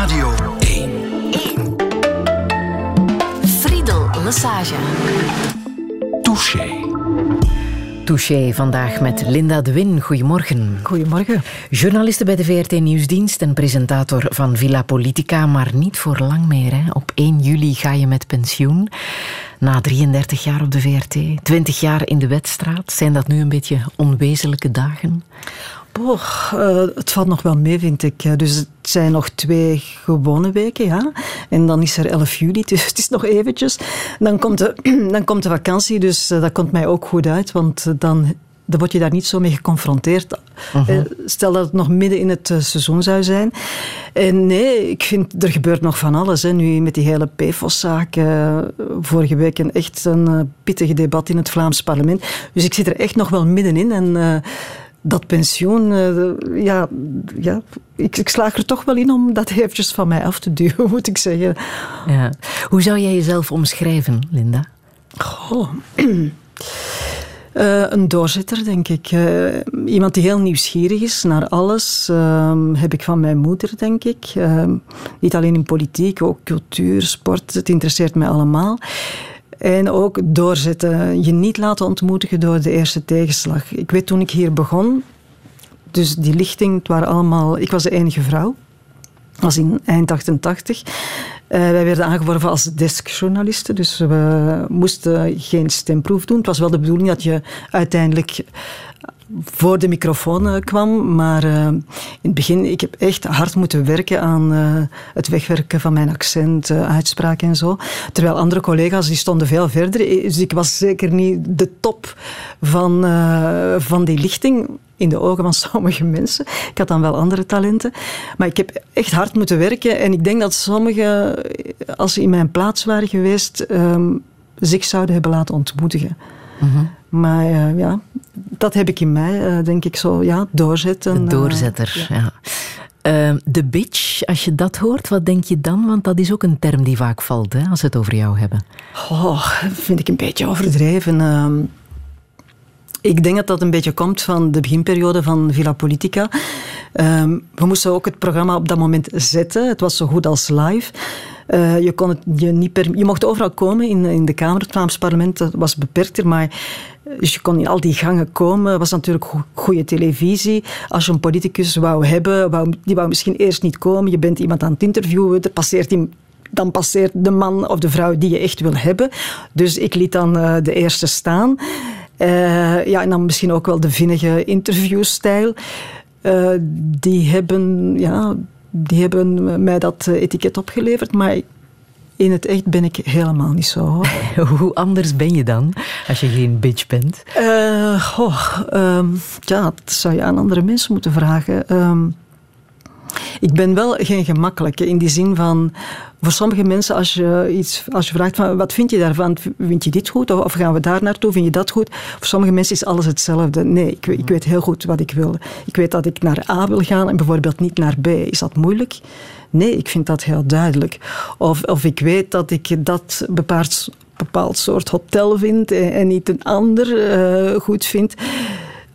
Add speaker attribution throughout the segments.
Speaker 1: Radio 1.
Speaker 2: 1. Friedel Lassage.
Speaker 1: Touché.
Speaker 3: Touché vandaag met Linda de Win. Goedemorgen.
Speaker 4: Goedemorgen.
Speaker 3: Journaliste bij de VRT Nieuwsdienst en presentator van Villa Politica, maar niet voor lang meer. Hè. Op 1 juli ga je met pensioen. Na 33 jaar op de VRT, 20 jaar in de wedstraat. Zijn dat nu een beetje onwezenlijke dagen?
Speaker 4: Boah, uh, het valt nog wel mee, vind ik. Dus zijn nog twee gewone weken, ja. En dan is er 11 juli, dus het is nog eventjes. Dan komt de, dan komt de vakantie, dus uh, dat komt mij ook goed uit, want dan dan word je daar niet zo mee geconfronteerd. Uh -huh. Stel dat het nog midden in het seizoen zou zijn. En nee, ik vind, er gebeurt nog van alles. Hè. Nu met die hele PFOS-zaak. Uh, vorige week een echt een uh, pittig debat in het Vlaams parlement. Dus ik zit er echt nog wel middenin. En dat pensioen, ja, ja ik, ik, slaag er toch wel in om dat eventjes van mij af te duwen, moet ik zeggen.
Speaker 3: Ja. Hoe zou jij jezelf omschrijven, Linda?
Speaker 4: Goh... Uh, een doorzitter, denk ik. Uh, iemand die heel nieuwsgierig is naar alles. Uh, heb ik van mijn moeder, denk ik. niet alleen in politiek, ook cultuur, sport. Het interesseert mij allemaal. En ook doorzetten. Je niet laten ontmoedigen door de eerste tegenslag. Ik weet toen ik hier begon, dus die lichting, het waren allemaal... Ik was de enige vrouw. was in eind 88. Uh, wij werden aangeworven als deskjournalisten, dus we moesten geen stemproef doen. Het was wel de bedoeling dat je uiteindelijk voor de microfoon kwam, maar uh, in het begin, ik heb echt hard moeten werken aan uh, het wegwerken van mijn accent, uitspraak en zo. Terwijl andere collega's, die stonden veel verder. Dus ik was zeker niet de top van, van die lichting in de ogen van sommige mensen. Ik had dan wel andere talenten. Maar ik heb echt hard moeten werken. En ik denk dat sommigen, als ze in mijn plaats waren geweest, um, zich zouden hebben laten ontmoedigen. Uh -huh. Maar uh, ja, dat heb ik in mij, uh, denk ik zo, ja, doorzetten.
Speaker 3: De doorzetter, uh, ja. ja. de bitch, als je dat hoort, wat denk je dan? Want dat is ook een term die vaak valt, hè, als we het over jou hebben.
Speaker 4: Oh, vind ik een beetje overdreven. Ehm, ik denk dat dat een beetje komt van de beginperiode van Villa Politica. Um, we moesten ook het programma op dat moment zetten. Het was zo goed als live. Uh, je, kon het, je, niet je mocht overal komen in, in de Kamer. Het Vlaams parlement dat was beperkter, maar dus je kon in al die gangen komen. Was natuurlijk go goede televisie. Als je een politicus wou hebben, wou, die wou misschien eerst niet komen. Je bent iemand aan het interviewen, er passeert iemand dan passeert de man of de vrouw die je echt wil hebben. Dus ik liet dan uh, de eerste staan. Ja, en dan misschien ook wel de vinnige interviewstijl. Uh, die, hebben, ja, die hebben mij dat etiket opgeleverd, maar in het echt ben ik helemaal niet zo.
Speaker 3: Hoe anders ben je dan, als je geen bitch bent?
Speaker 4: Uh, goh, um, ja, dat zou je aan andere mensen moeten vragen. Um, ik ben wel geen gemakkelijke in die zin van. Voor sommige mensen, als je, iets, als je vraagt van wat vind je daarvan, vind je dit goed of, gaan we daar naartoe, vind je dat goed? Voor sommige mensen is alles hetzelfde. Nee, ik, ik weet heel goed wat ik wil. Ik weet dat ik naar A wil gaan en bijvoorbeeld niet naar B. Is dat moeilijk? Nee, ik vind dat heel duidelijk. Of, of ik weet dat ik dat bepaald, bepaald soort hotel vind en, en niet een ander uh, goed vind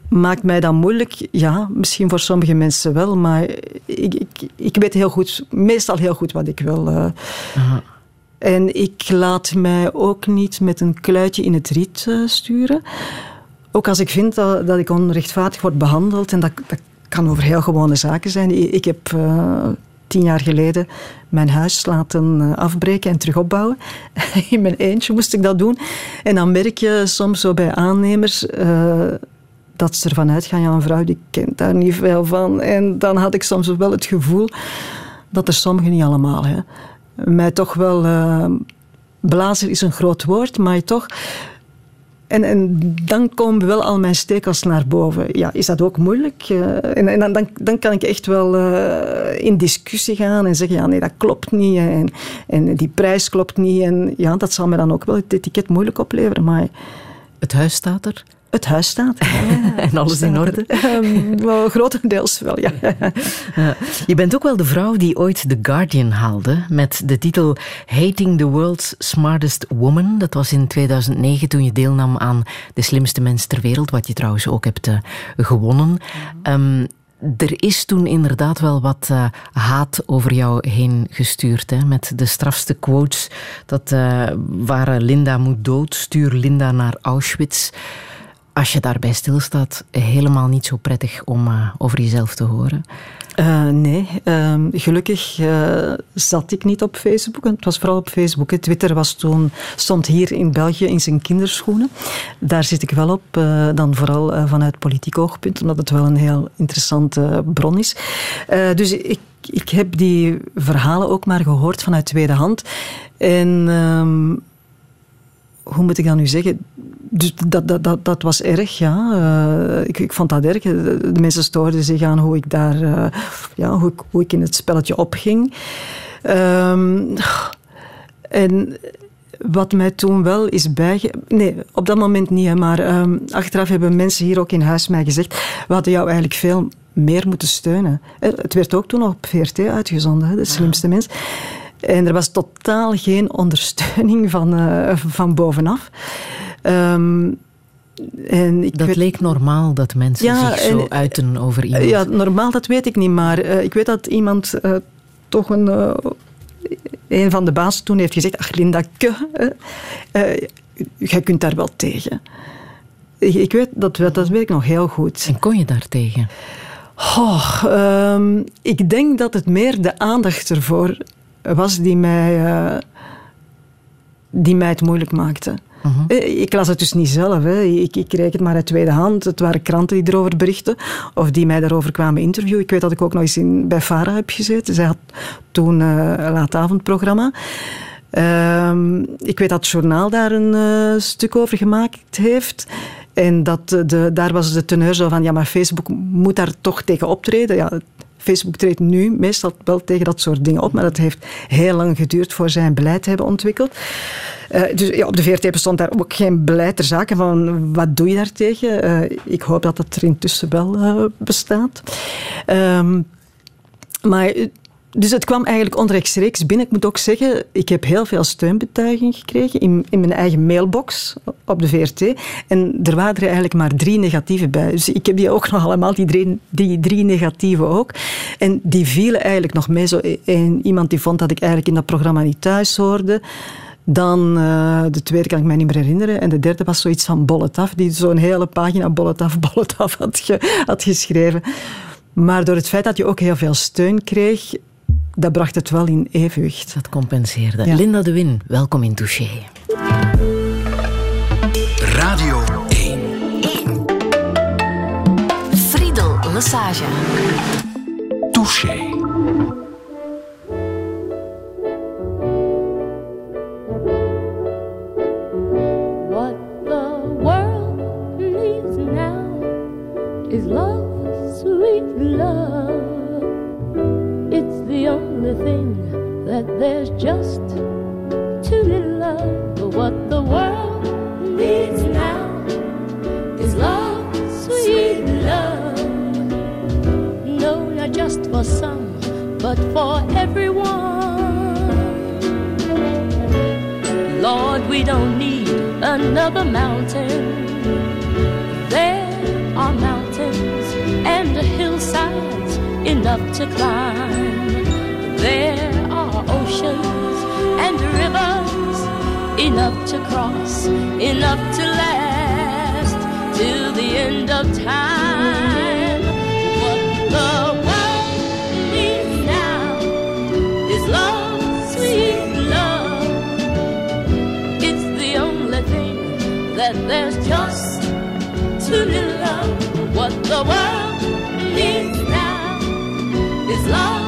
Speaker 4: maakt mij dat moeilijk? Ja, misschien voor sommige mensen wel, maar ik, ik, ik weet heel goed, meestal heel goed wat ik wil. Uh. En ik laat mij ook niet met een kluitje in het riet uh, sturen. Ook als ik vind dat, dat ik onrechtvaardig word behandeld, en dat, dat kan over heel gewone zaken zijn. Ik heb uh, tien jaar geleden mijn huis laten afbreken en terug opbouwen. In mijn eentje moest ik dat doen. En dan merk je soms zo bij aannemers dat ze ervan uitgaan, ja, een vrouw die kent daar niet veel van. En dan had ik soms wel het gevoel dat er sommigen, niet allemaal, hè, mij toch wel... Uh, blazer is een groot woord, maar toch... En, en dan komen wel al mijn stekels naar boven. Ja, is dat ook moeilijk? Uh, en, en dan, dan kan ik echt wel uh, in discussie gaan en zeggen, ja, nee, dat klopt niet. En, en die prijs klopt niet. En ja, dat zal me dan ook wel het etiket moeilijk opleveren. Maar...
Speaker 3: Het huis staat er?
Speaker 4: Het huis staat.
Speaker 3: Ja, en alles in orde?
Speaker 4: Um, wel, grotendeels wel, ja.
Speaker 3: ja. Je bent ook wel de vrouw die ooit The Guardian haalde met de titel Hating the World's Smartest Woman. Dat was in 2009 toen je deelnam aan De Slimste Mens ter Wereld, wat je trouwens ook hebt uh, gewonnen. Um, er is toen inderdaad wel wat uh, haat over jou heen gestuurd. Hè? Met de strafste quotes. Dat uh, waren Linda moet dood, stuur Linda naar Auschwitz. Als je daarbij stilstaat, helemaal niet zo prettig om uh, over jezelf te horen.
Speaker 4: Uh, nee, uh, gelukkig uh, zat ik niet op Facebook. Het was vooral op Facebook. Twitter was toen, stond hier in België in zijn kinderschoenen. Daar zit ik wel op, dan vooral vanuit politiek oogpunt, omdat het wel een heel interessante bron is. dus ik, ik heb die verhalen ook maar gehoord vanuit tweede hand. En ehm, hoe moet ik dat nu zeggen? Dus dat, dat, dat, dat was erg, ja. Uh, ik, ik vond dat erg. De mensen stoorden zich aan hoe ik daar, uh, ja, hoe ik, hoe ik in het spelletje opging. Um, en wat mij toen wel is bijge... Nee, op dat moment niet, maar um, achteraf hebben mensen hier ook in huis mij gezegd we hadden jou eigenlijk veel meer moeten steunen. Het werd ook toen op VRT uitgezonden, de slimste mens. En er was totaal geen ondersteuning van, uh, van bovenaf. Um,
Speaker 3: en ik dat weet... leek normaal dat mensen ja, zich zo en, uiten over iemand.
Speaker 4: Ja, normaal dat weet ik niet, maar uh, ik weet dat iemand uh, toch een, uh, een van de baas toen heeft gezegd: Ach, Linda, jij kunt daar wel tegen. Ik, ik weet, dat, dat weet ik nog heel goed.
Speaker 3: En kon je daar tegen?
Speaker 4: Oh, um, ik denk dat het meer de aandacht ervoor was die mij, uh, die mij het moeilijk maakte. Uh-huh. Ik las het dus niet zelf. Hè. Ik, ik kreeg het maar uit tweede hand. Het waren kranten die erover berichten of die mij daarover kwamen interviewen. Ik weet dat ik ook nog eens in, bij Farah heb gezeten. Zij had toen uh, een laatavondprogramma. Uh, ik weet dat het journaal daar een stuk over gemaakt heeft. En dat de, daar was de teneur zo van, ja, maar Facebook moet daar toch tegen optreden. Ja, Facebook treedt nu meestal wel tegen dat soort dingen op, maar dat heeft heel lang geduurd voor zij een beleid hebben ontwikkeld. Uh, dus ja, op de VRT bestond daar ook geen beleid ter zake van wat doe je daartegen. Uh, ik hoop dat dat er intussen wel uh, bestaat. Um, maar dus het kwam eigenlijk onrechtstreeks binnen. Ik moet ook zeggen, ik heb heel veel steunbetuiging gekregen in, in mijn eigen mailbox op de VRT. En er waren er eigenlijk maar drie negatieve bij. Dus ik heb die ook nog allemaal, die drie, die drie negatieve ook. En die vielen eigenlijk nog mee. Zo een, iemand die vond dat ik eigenlijk in dat programma niet thuis hoorde. Dan uh, de tweede kan ik mij niet meer herinneren. En de derde was zoiets van Bolletaf, die zo'n hele pagina Bolletaf, Bolletaf had, ge, had geschreven. Maar door het feit dat je ook heel veel steun kreeg, dat bracht het wel in evenwicht.
Speaker 3: Dat compenseerde. Ja. Linda de Win, welkom in Touché.
Speaker 1: Radio 1.
Speaker 2: 1. Friedel Massage.
Speaker 1: Touché.
Speaker 5: What the world needs now is love, sweet love. the only thing that there's just too little of. But what the world needs now is love, sweet love. No, not just for some, but for everyone. Lord, we don't need another mountain. There are mountains and hillsides enough to climb. There are oceans and rivers enough to cross, enough to last till the end of time. What the world needs now is love, sweet love. It's the only thing that there's just little of. What the world needs now is love,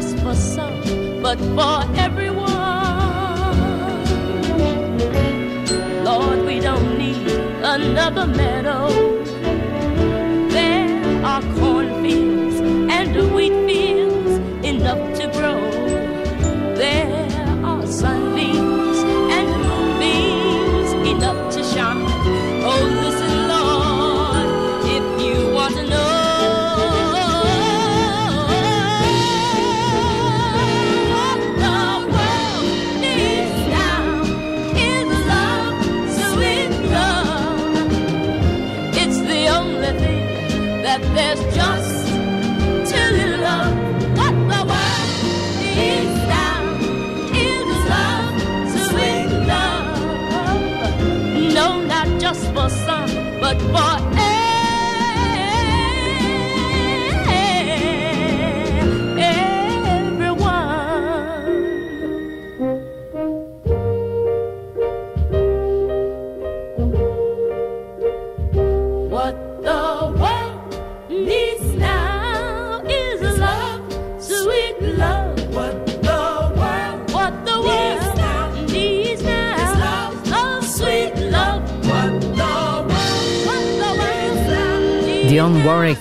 Speaker 5: just for some, but for everyone. Lord, we don't need another meadow. There are cornfields and wheat fields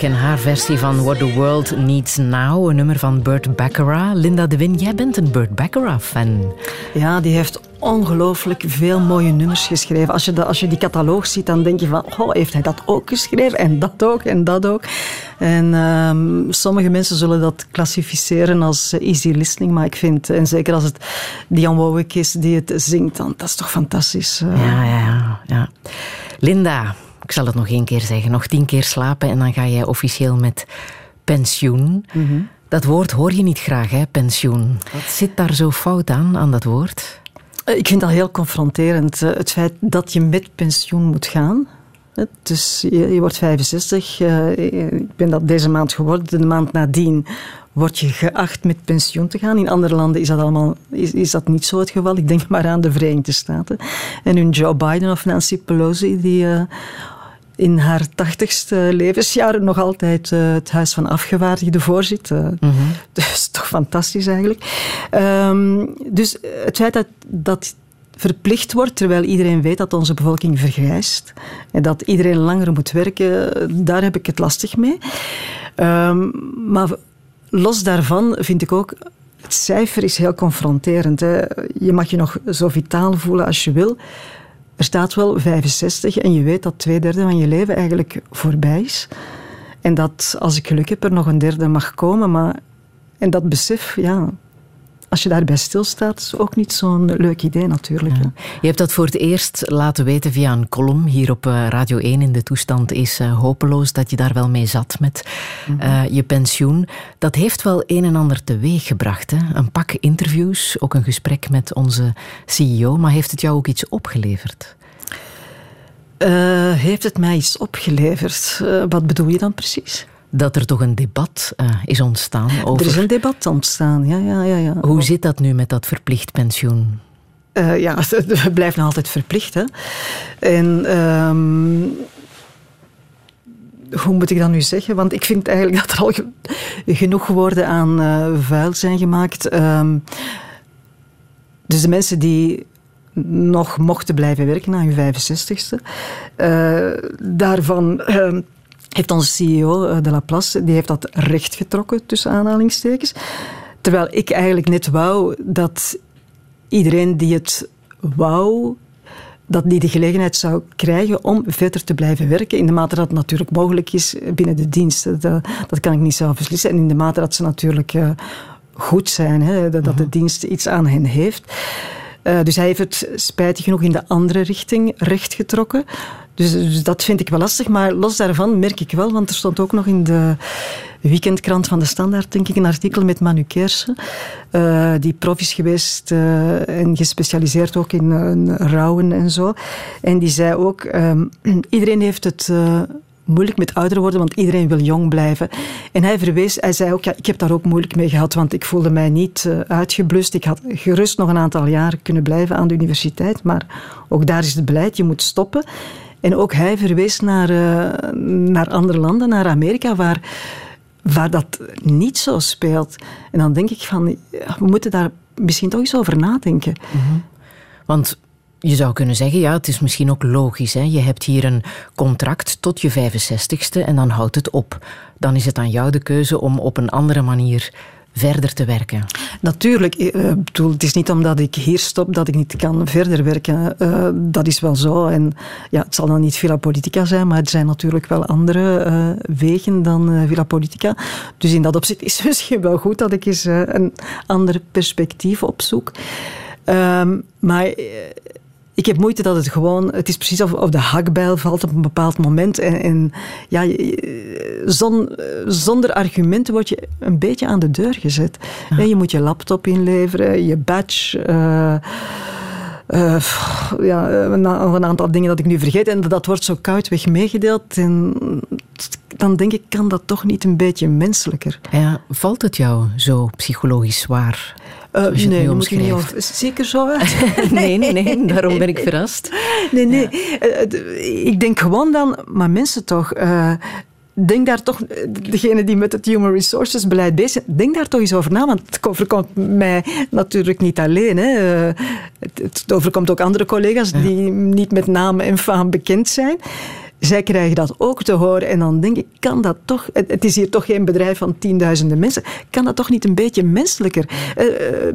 Speaker 3: en haar versie van What the World Needs Now, een nummer van Burt Baccarat. Linda de Win, jij bent een Burt Baccarat-fan.
Speaker 4: Ja, die heeft ongelooflijk veel mooie nummers geschreven. Als je, de, als je die catalogus ziet, dan denk je van, oh, heeft hij dat ook geschreven? En dat ook, en dat ook. En um, sommige mensen zullen dat klassificeren als easy listening, maar ik vind, en zeker als het Dionne Warwick is die het zingt, dan dat is toch fantastisch.
Speaker 3: Ja, ja, ja. ja. Linda, ik zal het nog één keer zeggen, nog tien keer slapen en dan ga jij officieel met pensioen.
Speaker 4: Mhm.
Speaker 3: Dat woord hoor je niet graag, hè, pensioen. Wat zit daar zo fout aan, aan dat woord?
Speaker 4: Eh, ik vind dat heel confronterend. Eh, het feit dat je met pensioen moet gaan. Dus je, je wordt 65. Uh, ik ben dat deze maand geworden. De maand nadien word je geacht met pensioen te gaan. In andere landen is dat, allemaal, is, is dat niet zo het geval. Ik denk maar aan de Verenigde Staten. En hun Joe Biden of Nancy Pelosi, die uh, in haar tachtigste levensjaren nog altijd uh, het Huis van Afgevaardigden voorzit. Uh, mm -hmm. Dus toch fantastisch eigenlijk. Um, dus het feit dat, dat verplicht wordt, terwijl iedereen weet dat onze bevolking vergrijst en dat iedereen langer moet werken, daar heb ik het lastig mee. Um, maar los daarvan vind ik ook, het cijfer is heel confronterend. Hè. Je mag je nog zo vitaal voelen als je wil. Er staat wel 65 en je weet dat twee derde van je leven eigenlijk voorbij is. En dat als ik geluk heb er nog een derde mag komen. Maar, en dat besef, ja, als je daarbij stilstaat, is ook niet zo'n leuk idee natuurlijk. Ja.
Speaker 3: Je hebt dat voor het eerst laten weten via een column hier op eh, Radio 1 in de toestand is uh, hopeloos dat je daar wel mee zat met uh, mm-hmm. je pensioen. Dat heeft wel een en ander teweeg gebracht. Hè? Een pak interviews, ook een gesprek met onze CEO, maar heeft het jou ook iets opgeleverd?
Speaker 4: heeft het mij iets opgeleverd? wat bedoel je dan precies?
Speaker 3: Dat er toch een debat uh, is ontstaan over...
Speaker 4: Er is een debat ontstaan, ja. ja, ja, ja.
Speaker 3: Hoe zit dat nu met dat verplicht pensioen?
Speaker 4: Uh, ja, het blijft nog altijd verplicht. Hè. En... Um, hoe moet ik dat nu zeggen? Want ik vind eigenlijk dat er al ge genoeg woorden aan uh, vuil zijn gemaakt. Um, dus de mensen die nog mochten blijven werken na hun 65ste, daarvan heeft onze CEO, eh, De Laplace, die heeft dat recht getrokken, tussen aanhalingstekens. Terwijl ik eigenlijk net wou dat iedereen die het wou, dat die de gelegenheid zou krijgen om verder te blijven werken. In de mate dat het natuurlijk mogelijk is binnen de dienst. Dat, kan ik niet zelf beslissen. En in de mate dat ze natuurlijk uh, goed zijn, hè, dat, dat de dienst iets aan hen heeft. Uh, dus hij heeft het spijtig genoeg in de andere richting rechtgetrokken. Dus, dus, dat vind ik wel lastig. Maar los daarvan merk ik wel, want er stond ook nog in de weekendkrant van de Standaard, denk ik, een artikel met Manu Kersen, uh, die prof is geweest uh, en gespecialiseerd ook in rouwen en zo. En die zei ook, um, iedereen heeft het moeilijk met ouder worden, want iedereen wil jong blijven. En hij verwees, hij zei ook, ja, ik heb daar ook moeilijk mee gehad, want ik voelde mij niet uh, uitgeblust. Ik had gerust nog een aantal jaren kunnen blijven aan de universiteit, maar ook daar is het beleid, je moet stoppen. En ook hij verwees naar, uh, naar andere landen, naar Amerika, waar, waar dat niet zo speelt. En dan denk ik van, we moeten daar misschien toch eens over nadenken.
Speaker 3: Mm. Want je zou kunnen zeggen, ja, het is misschien ook logisch. Hè? Je hebt hier een contract tot je 65ste en dan houdt het op. Dan is het aan jou de keuze om op een andere manier verder te werken.
Speaker 4: Natuurlijk. Ik bedoel, het is niet omdat ik hier stop dat ik niet kan verder werken. Uh, dat is wel zo. En ja, het zal dan niet Villa Politica zijn, maar er zijn natuurlijk wel andere wegen dan uh, Villa Politica. Dus in dat opzicht is het misschien wel goed dat ik eens een ander perspectief opzoek. Um, maar ik heb moeite dat het gewoon... Het is precies of, of de hakbijl valt op een bepaald moment. En, en ja, zon, zonder argumenten word je een beetje aan de deur gezet. Ja. Je moet je laptop inleveren, je badge... Uh, uh, ja, een, een, aantal dingen dat ik nu vergeet. En dat wordt zo koudweg meegedeeld. En dan denk ik, kan dat toch niet een beetje menselijker?
Speaker 3: Ja, valt het jou zo psychologisch zwaar?
Speaker 4: Uh, nee, moet je niet over. Zeker zo
Speaker 3: nee, nee, nee, daarom ben ik verrast.
Speaker 4: Nee, nee. Uh, ik denk gewoon dan, maar mensen toch. Uh, denk daar toch, degene die met het Human Resources beleid bezig zijn, denk daar toch eens over na, want het overkomt mij natuurlijk niet alleen. Hè. Het, het overkomt ook andere collega's die niet met naam en faam bekend zijn zij krijgen dat ook te horen. En dan denk ik, kan dat toch... Het is hier toch geen bedrijf van tienduizenden mensen. Kan dat toch niet een beetje menselijker? Uh,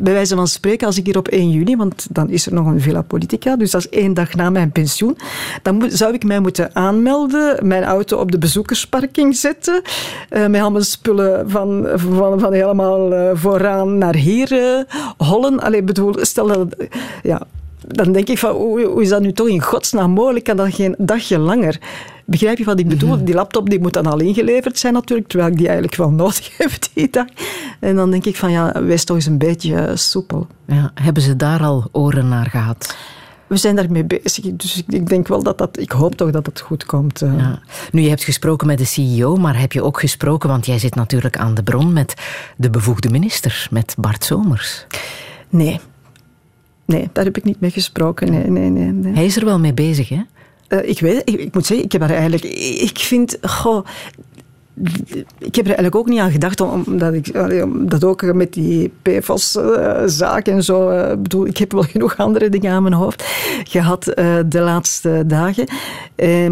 Speaker 4: bij wijze van spreken, als ik hier op 1 juni... Want dan is er nog een Villa Politica. Dus dat is één dag na mijn pensioen. Dan zou ik mij moeten aanmelden. Mijn auto op de bezoekersparking zetten. Uh, met al mijn spullen van, van, helemaal vooraan naar hier hollen. Allee, bedoel, stel dat... Ja, dan denk ik van, hoe, is dat nu toch in godsnaam mogelijk? Kan dat geen dagje langer? Begrijp je wat ik bedoel? Mhm. Die laptop die moet dan al ingeleverd zijn natuurlijk, terwijl ik die eigenlijk wel nodig heb die dag. En dan denk ik van, ja, wees toch eens een beetje eh, soepel.
Speaker 3: Ja, hebben ze daar al oren naar gehad?
Speaker 4: we zijn daarmee bezig. Dus ik, denk wel dat dat... Ik hoop toch dat het goed komt. Eh. Ja.
Speaker 3: Nu, je hebt gesproken met de CEO, maar heb je ook gesproken, want jij zit natuurlijk aan de bron met de bevoegde minister, met Bart Somers.
Speaker 4: Nee, Nee, daar heb ik niet mee gesproken. Nee, nee, nee, nee.
Speaker 3: Hij is er wel mee bezig, hè?
Speaker 4: Uh, ik weet ik, ik, moet zeggen, ik heb daar eigenlijk... Ik vind... Goh, ik heb er eigenlijk ook niet aan gedacht, omdat ik dat ook met die PFAS-zaak en zo. Uh, bedoel, ik heb wel genoeg andere dingen aan mijn hoofd gehad uh, de laatste dagen.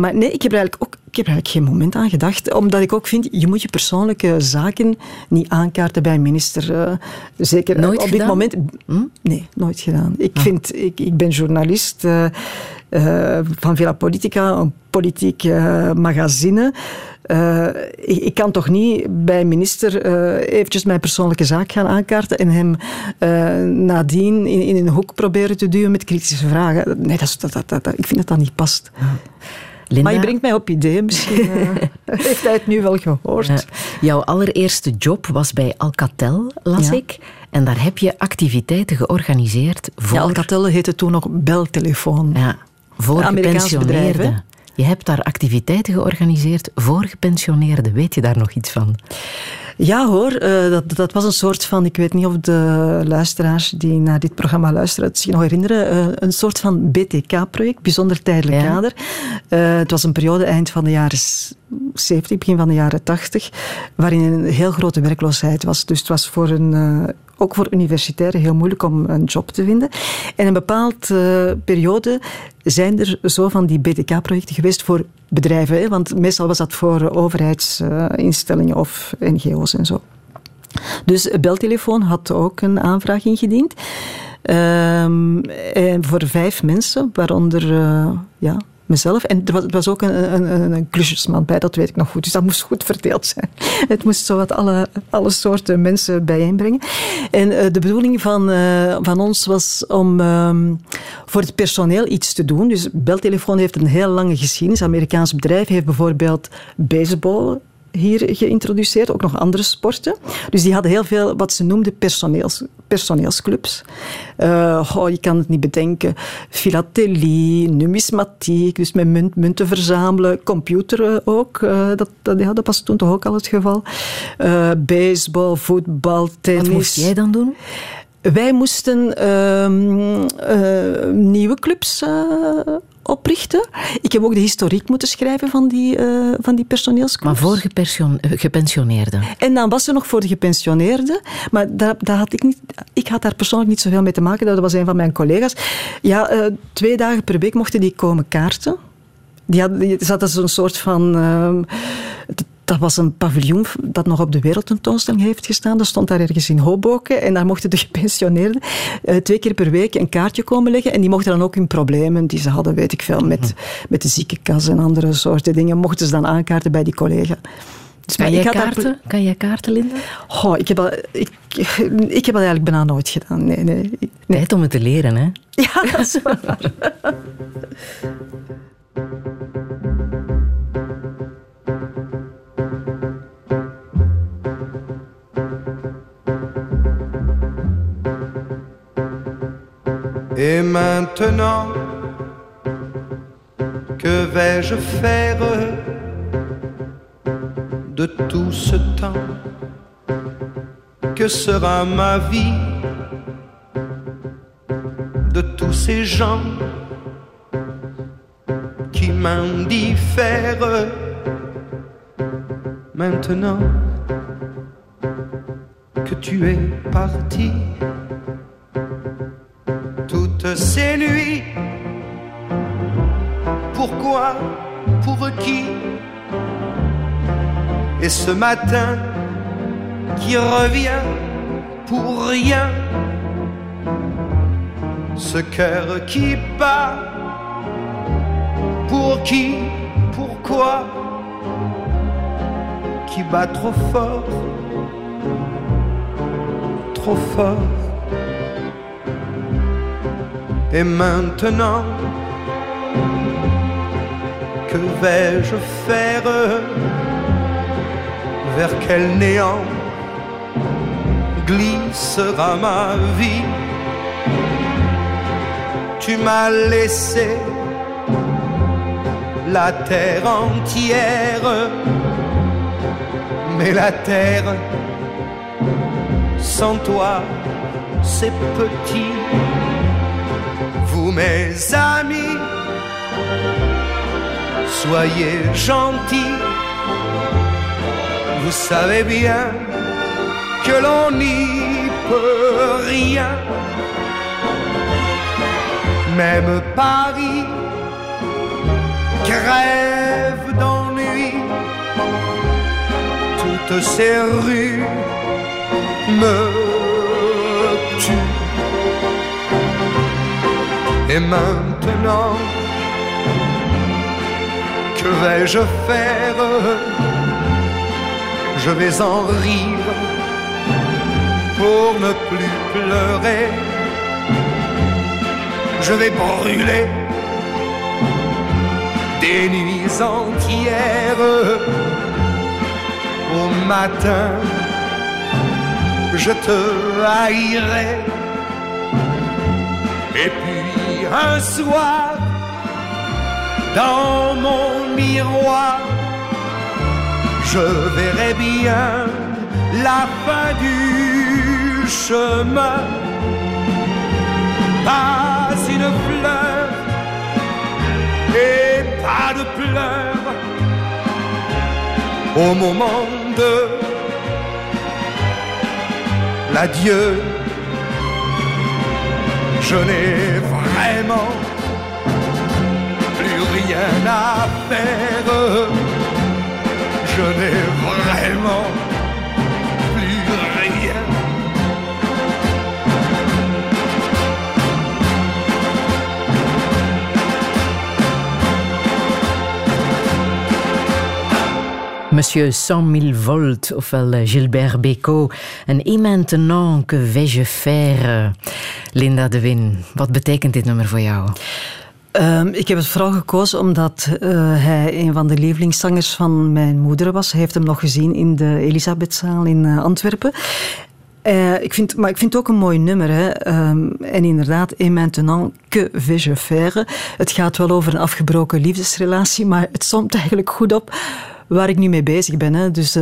Speaker 4: Maar nee, ik heb er eigenlijk ook ik heb er eigenlijk geen moment aan gedacht. Omdat ik ook vind, je moet je persoonlijke zaken niet aankaarten bij een minister. zeker
Speaker 3: nooit
Speaker 4: op
Speaker 3: dit
Speaker 4: moment. Hm? Nee, nooit gedaan. Ik, ah. vind, ik, ik ben journalist van Villa Politica, een politiek magazine. Uh, ik, ik, kan toch niet bij minister uh, eventjes mijn persoonlijke zaak gaan aankaarten en hem uh, nadien in, in, een hoek proberen te duwen met kritische vragen. Nee, dat, dat, dat, ik vind dat dat niet past. Linda? Maar je brengt mij op ideeën. Misschien heeft hij het nu wel gehoord.
Speaker 3: Jouw allereerste job was bij Alcatel, las ik. En daar heb je activiteiten georganiseerd voor...
Speaker 4: Ja, Alcatel heette toen nog beltelefoon.
Speaker 3: Ja, voor gepensioneerden. Je hebt daar activiteiten georganiseerd voor gepensioneerden. Weet je daar nog iets van?
Speaker 4: Ja hoor, uh, dat, dat was een soort van, ik weet niet of de luisteraars die naar dit programma luisteren het zich nog herinneren, uh, een soort van BTK-project, bijzonder tijdelijk ja. kader. Uh, het was een periode eind van de jaren 70, begin van de jaren 80, waarin een heel grote werkloosheid was. Dus het was voor een ook voor universitairen heel moeilijk om een job te vinden. En een bepaalde uh, periode zijn er zo van die BTK-projecten geweest voor bedrijven. Want meestal was dat voor overheidsinstellingen of NGO's en zo. Dus Beltelefoon had ook een aanvraag ingediend. En voor vijf mensen, waaronder uh, ja, mezelf. En er was, was ook een, een, een, klusjesman bij, dat weet ik nog goed. Dus dat moest goed verdeeld zijn. Het moest zo wat alle, alle soorten mensen bijeenbrengen. En uh, de bedoeling van, uh, van ons was om um, voor het personeel iets te doen. Dus Beltelefoon heeft een heel lange geschiedenis. Amerikaans bedrijf heeft bijvoorbeeld baseball hier geïntroduceerd, ook nog andere sporten. Dus die hadden heel veel wat ze noemden personeels, personeelsclubs. Uh, oh, je kan het niet bedenken. Filatelie, numismatiek, dus met munt, munten verzamelen, computer ook. Uh, dat, dat, ja, dat was toen toch ook al het geval. Uh, baseball, voetbal, tennis. Wat
Speaker 3: moest jij dan doen?
Speaker 4: Wij moesten uh, nieuwe clubs oprichten. Ik heb ook de historiek moeten schrijven van die, uh, van die personeelsclubs.
Speaker 3: Maar voor gepensioneerden?
Speaker 4: En dan was er nog voor de gepensioneerden. Maar daar, daar had ik, niet, ik had daar persoonlijk niet zoveel mee te maken. Dat was een van mijn collega's. Ja, twee dagen per week mochten die komen kaarten. Die hadden, die een soort van ehm, dat was een paviljoen dat nog op de wereldtentoonstelling heeft gestaan. Dat stond daar ergens in Hoboken. En daar mochten de gepensioneerden uh, twee keer per week een kaartje komen leggen. En die mochten dan ook hun problemen die ze hadden, weet ik veel, met, mhm. met de ziekenkas en andere soorten dingen, mochten ze dan aankaarten bij die collega.
Speaker 3: Dus kan, jij kaarten? kan jij kaarten, Linda?
Speaker 4: Oh, ik, heb al, ik, ik heb dat eigenlijk bijna nooit gedaan. Nee, nee. nee.
Speaker 3: Tijd om het te leren, hè?
Speaker 4: Ja, dat is waar.
Speaker 2: Et maintenant, que vais-je faire de tout ce temps Que sera ma vie de tous ces gens qui m'indiffèrent Maintenant que tu es parti ces nuits. Pourquoi Pour qui? Et ce matin qui revient pour rien. Ce cœur qui bat. Pour qui? Pourquoi? Qui bat trop fort? Trop fort et maintenant, que vais-je faire Vers quel néant glissera ma vie? Tu m'as laissé la terre entière, mais la terre sans toi, c'est petit mes amis, soyez gentils. Vous savez bien que l'on n'y peut rien. Même Paris crève d'ennui. Toutes ces rues me Et maintenant, que vais-je faire? Je vais en rire pour ne plus pleurer. Je vais brûler des nuits entières. Au matin, je te haïrai. Un soir dans mon miroir, je verrai bien la fin du chemin. Pas une fleur et pas de pleurs au moment de l'adieu. Je n'ai vraiment plus rien à faire. Je n'ai vraiment plus rien.
Speaker 3: Monsieur 100 000 volts, ofwel Gilbert Bécaud. En et maintenant, que vais-je faire? Linda de Win, wat betekent dit nummer voor jou?
Speaker 4: Um, ik heb het vooral gekozen omdat uh, hij een van de lievelingszangers van mijn moeder was. Hij heeft hem nog gezien in de Elisabethzaal in uh, Antwerpen. Uh, ik vind, maar ik vind het ook een mooi nummer. Hè. Um, en inderdaad, in maintenant que vais-je faire? Het gaat wel over een afgebroken liefdesrelatie, maar het somt eigenlijk goed op waar ik nu mee bezig ben. Hè. Dus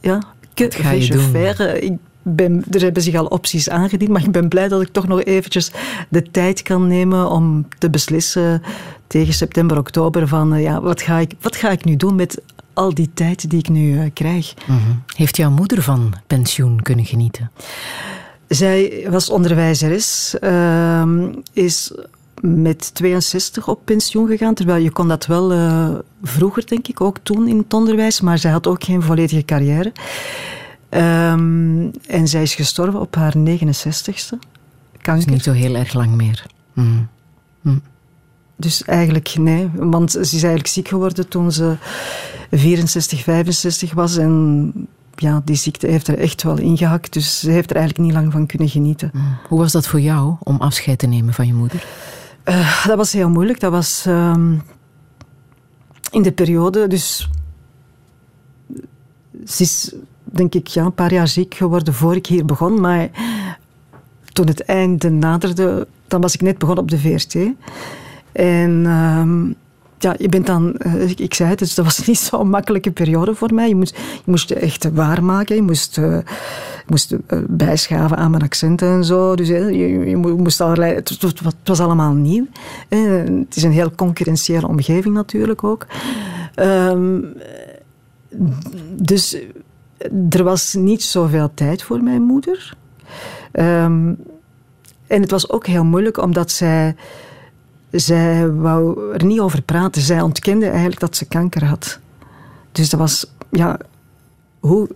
Speaker 4: ja, que vais-je faire? Ik ben, er hebben zich al opties aangediend, maar ik ben blij dat ik toch nog eventjes de tijd kan nemen om te beslissen tegen september, oktober van uh, ja, wat, ga ik, wat ga ik nu doen met al die tijd die ik nu uh, krijg.
Speaker 3: Mm -hmm. Heeft jouw moeder van pensioen kunnen genieten?
Speaker 4: Zij was onderwijzeres, uh, is met 62 op pensioen gegaan, terwijl je kon dat wel uh, vroeger, denk ik, ook toen in het onderwijs, maar zij had ook geen volledige carrière. Um, en zij is gestorven op haar 69ste.
Speaker 3: Kanker. is niet zo heel erg lang meer. Mm.
Speaker 4: Mm. Dus eigenlijk nee, want ze is eigenlijk ziek geworden toen ze 64, 65 was. En ja, die ziekte heeft er echt wel ingehakt. Dus ze heeft er eigenlijk niet lang van kunnen genieten.
Speaker 3: Mm. Hoe was dat voor jou om afscheid te nemen van je moeder?
Speaker 4: Uh, dat was heel moeilijk. Dat was um, in de periode, dus ze is denk ik ja, een paar jaar ziek geworden voor ik hier begon. Maar toen het einde naderde, dan was ik net begonnen op de VRT. En um, ja, je bent dan, uh, ik, zei het, dus dat was niet zo'n makkelijke periode voor mij. Je moest, je moest echt waarmaken, je moest, uh, moest uh, bijschaven aan mijn accenten en zo. Dus je, je, moest allerlei, het, was allemaal nieuw. het is een heel concurrentiële omgeving natuurlijk ook. Um, dus er was niet zoveel tijd voor mijn moeder. Um, en het was ook heel moeilijk omdat zij zij wou er niet over praten. Zij ontkende eigenlijk dat ze kanker had. Dus dat was, ja, hoe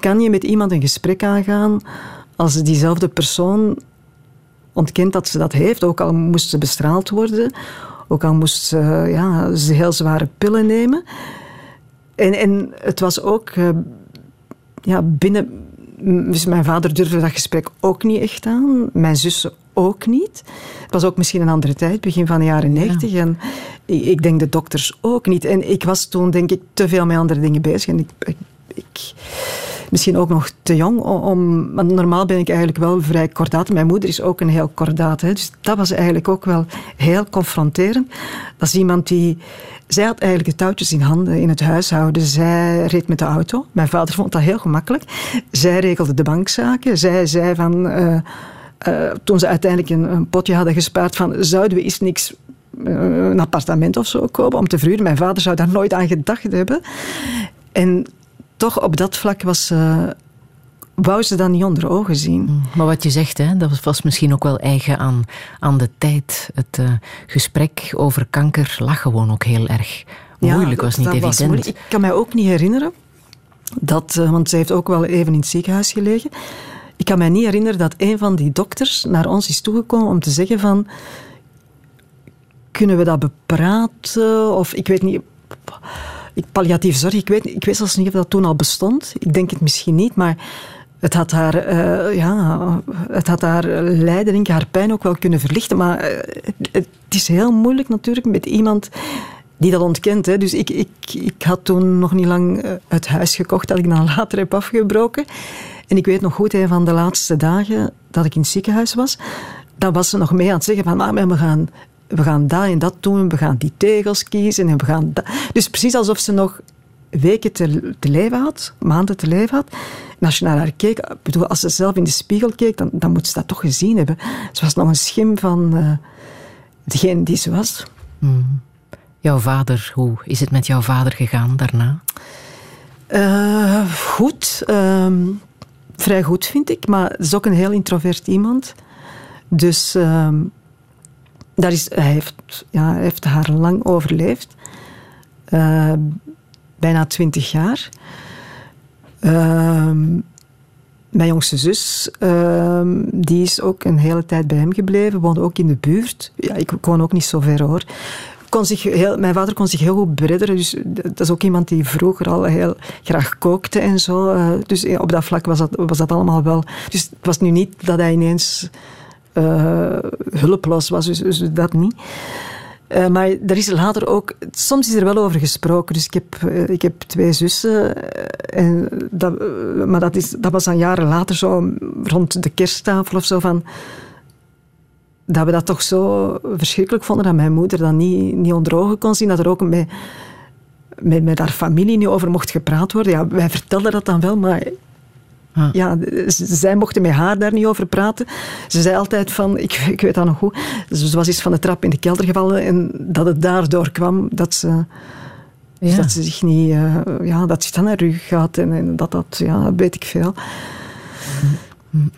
Speaker 4: kan je met iemand een gesprek aangaan als diezelfde persoon ontkent dat ze dat heeft, ook al moest ze bestraald worden, ook al moest ze, ja, ze heel zware pillen nemen. En, en het was ook uh, ja, binnen. Dus mijn vader durfde dat gesprek ook niet echt aan, mijn zussen ook niet. Het was ook misschien een andere tijd, begin van de jaren negentig. En ik denk de dokters ook niet. En ik was toen, denk ik, te veel met andere dingen bezig. En ik, ik, misschien ook nog te jong om. Want normaal ben ik eigenlijk wel vrij kordaat. Mijn moeder is ook een heel kordaat. Hè, dus dat was eigenlijk ook wel heel confronterend. Dat is iemand die. Zij had eigenlijk de touwtjes in handen in het huishouden. Zij reed met de auto. Mijn vader vond dat heel gemakkelijk. Zij regelde de bankzaken. Zij zei van. Uh, uh, toen ze uiteindelijk een, potje hadden gespaard van zouden we eens niks uh, een appartement of zo kopen om te verhuren. Mijn vader zou daar nooit aan gedacht hebben. En toch op dat vlak was... wou ze dat niet onder ogen zien. Mm,
Speaker 3: maar wat je zegt, hè, dat was misschien ook wel eigen aan, aan de tijd. Het uh, gesprek over kanker lag gewoon ook heel erg moeilijk,
Speaker 4: ja,
Speaker 3: was niet evident.
Speaker 4: Was ik kan mij ook niet herinneren dat, uh, want ze heeft ook wel even in het ziekenhuis gelegen. Ik kan mij niet herinneren dat een van die dokters naar ons is toegekomen om te zeggen van kunnen we dat bepraten? Of ik weet niet. Palliatief zorg, ik weet, ik weet zelfs niet of dat toen al bestond. Ik denk het misschien niet, maar het had haar, uh, ja, het had haar lijden, haar pijn ook wel kunnen verlichten. Maar uh, het is heel moeilijk natuurlijk met iemand die dat ontkent. Hè. Dus ik, ik, ik had toen nog niet lang eh, het huis gekocht dat ik dan later heb afgebroken. En ik weet nog goed, een van de laatste dagen dat ik in het ziekenhuis was, dan was ze nog mee aan het zeggen van, maar we gaan, we gaan dat en dat doen, we gaan die tegels kiezen en we gaan dat. Dus precies alsof ze nog weken te, te leven had, maanden te leven had. En als je naar haar keek, bedoel, als ze zelf in de spiegel keek, dan, dan moet ze dat toch gezien hebben. Ze was nog een schim van uh, degene die ze was.
Speaker 3: Mm. Jouw vader, hoe is het met jouw vader gegaan daarna?
Speaker 4: Uh, goed. Uh, vrij goed, vind ik. Maar het is ook een heel introvert iemand. Dus uh, daar is, hij, heeft, ja, hij heeft haar lang overleefd. Bijna twintig jaar. Uh, mijn jongste zus, ehm, die is ook een hele tijd bij hem gebleven, woonde ook in de buurt. Ja, ik woon ook niet zo ver hoor kon zich heel, mijn vader kon zich heel goed beredderen. Dus dat is ook iemand die vroeger al heel graag kookte en zo. Uh, dus op dat vlak was dat, was dat allemaal wel. Dus het was nu niet dat hij ineens uh, hulpeloos was, dus, dus dat niet. Uh, maar er is later ook, soms is er wel over gesproken. Dus ik heb, ik heb twee zussen. En dat, maar dat, is, dat was dan jaren later, zo rond de kersttafel of zo. Van, dat we dat toch zo verschrikkelijk vonden dat mijn moeder dat niet, niet onder ogen kon zien. Dat er ook met, met, met haar familie niet over mocht gepraat worden. Ja, wij vertelden dat dan wel, maar ah. ja, zij mochten met haar daar niet over praten. Ze zei altijd van, ik, ik weet dat nog goed, ze was eens van de trap in de kelder gevallen en dat het daardoor kwam dat ze... Ja. Dat ze zich niet, uh, ja, dat ze dan naar rug gaat en, en, dat dat, ja, weet ik veel. Mm.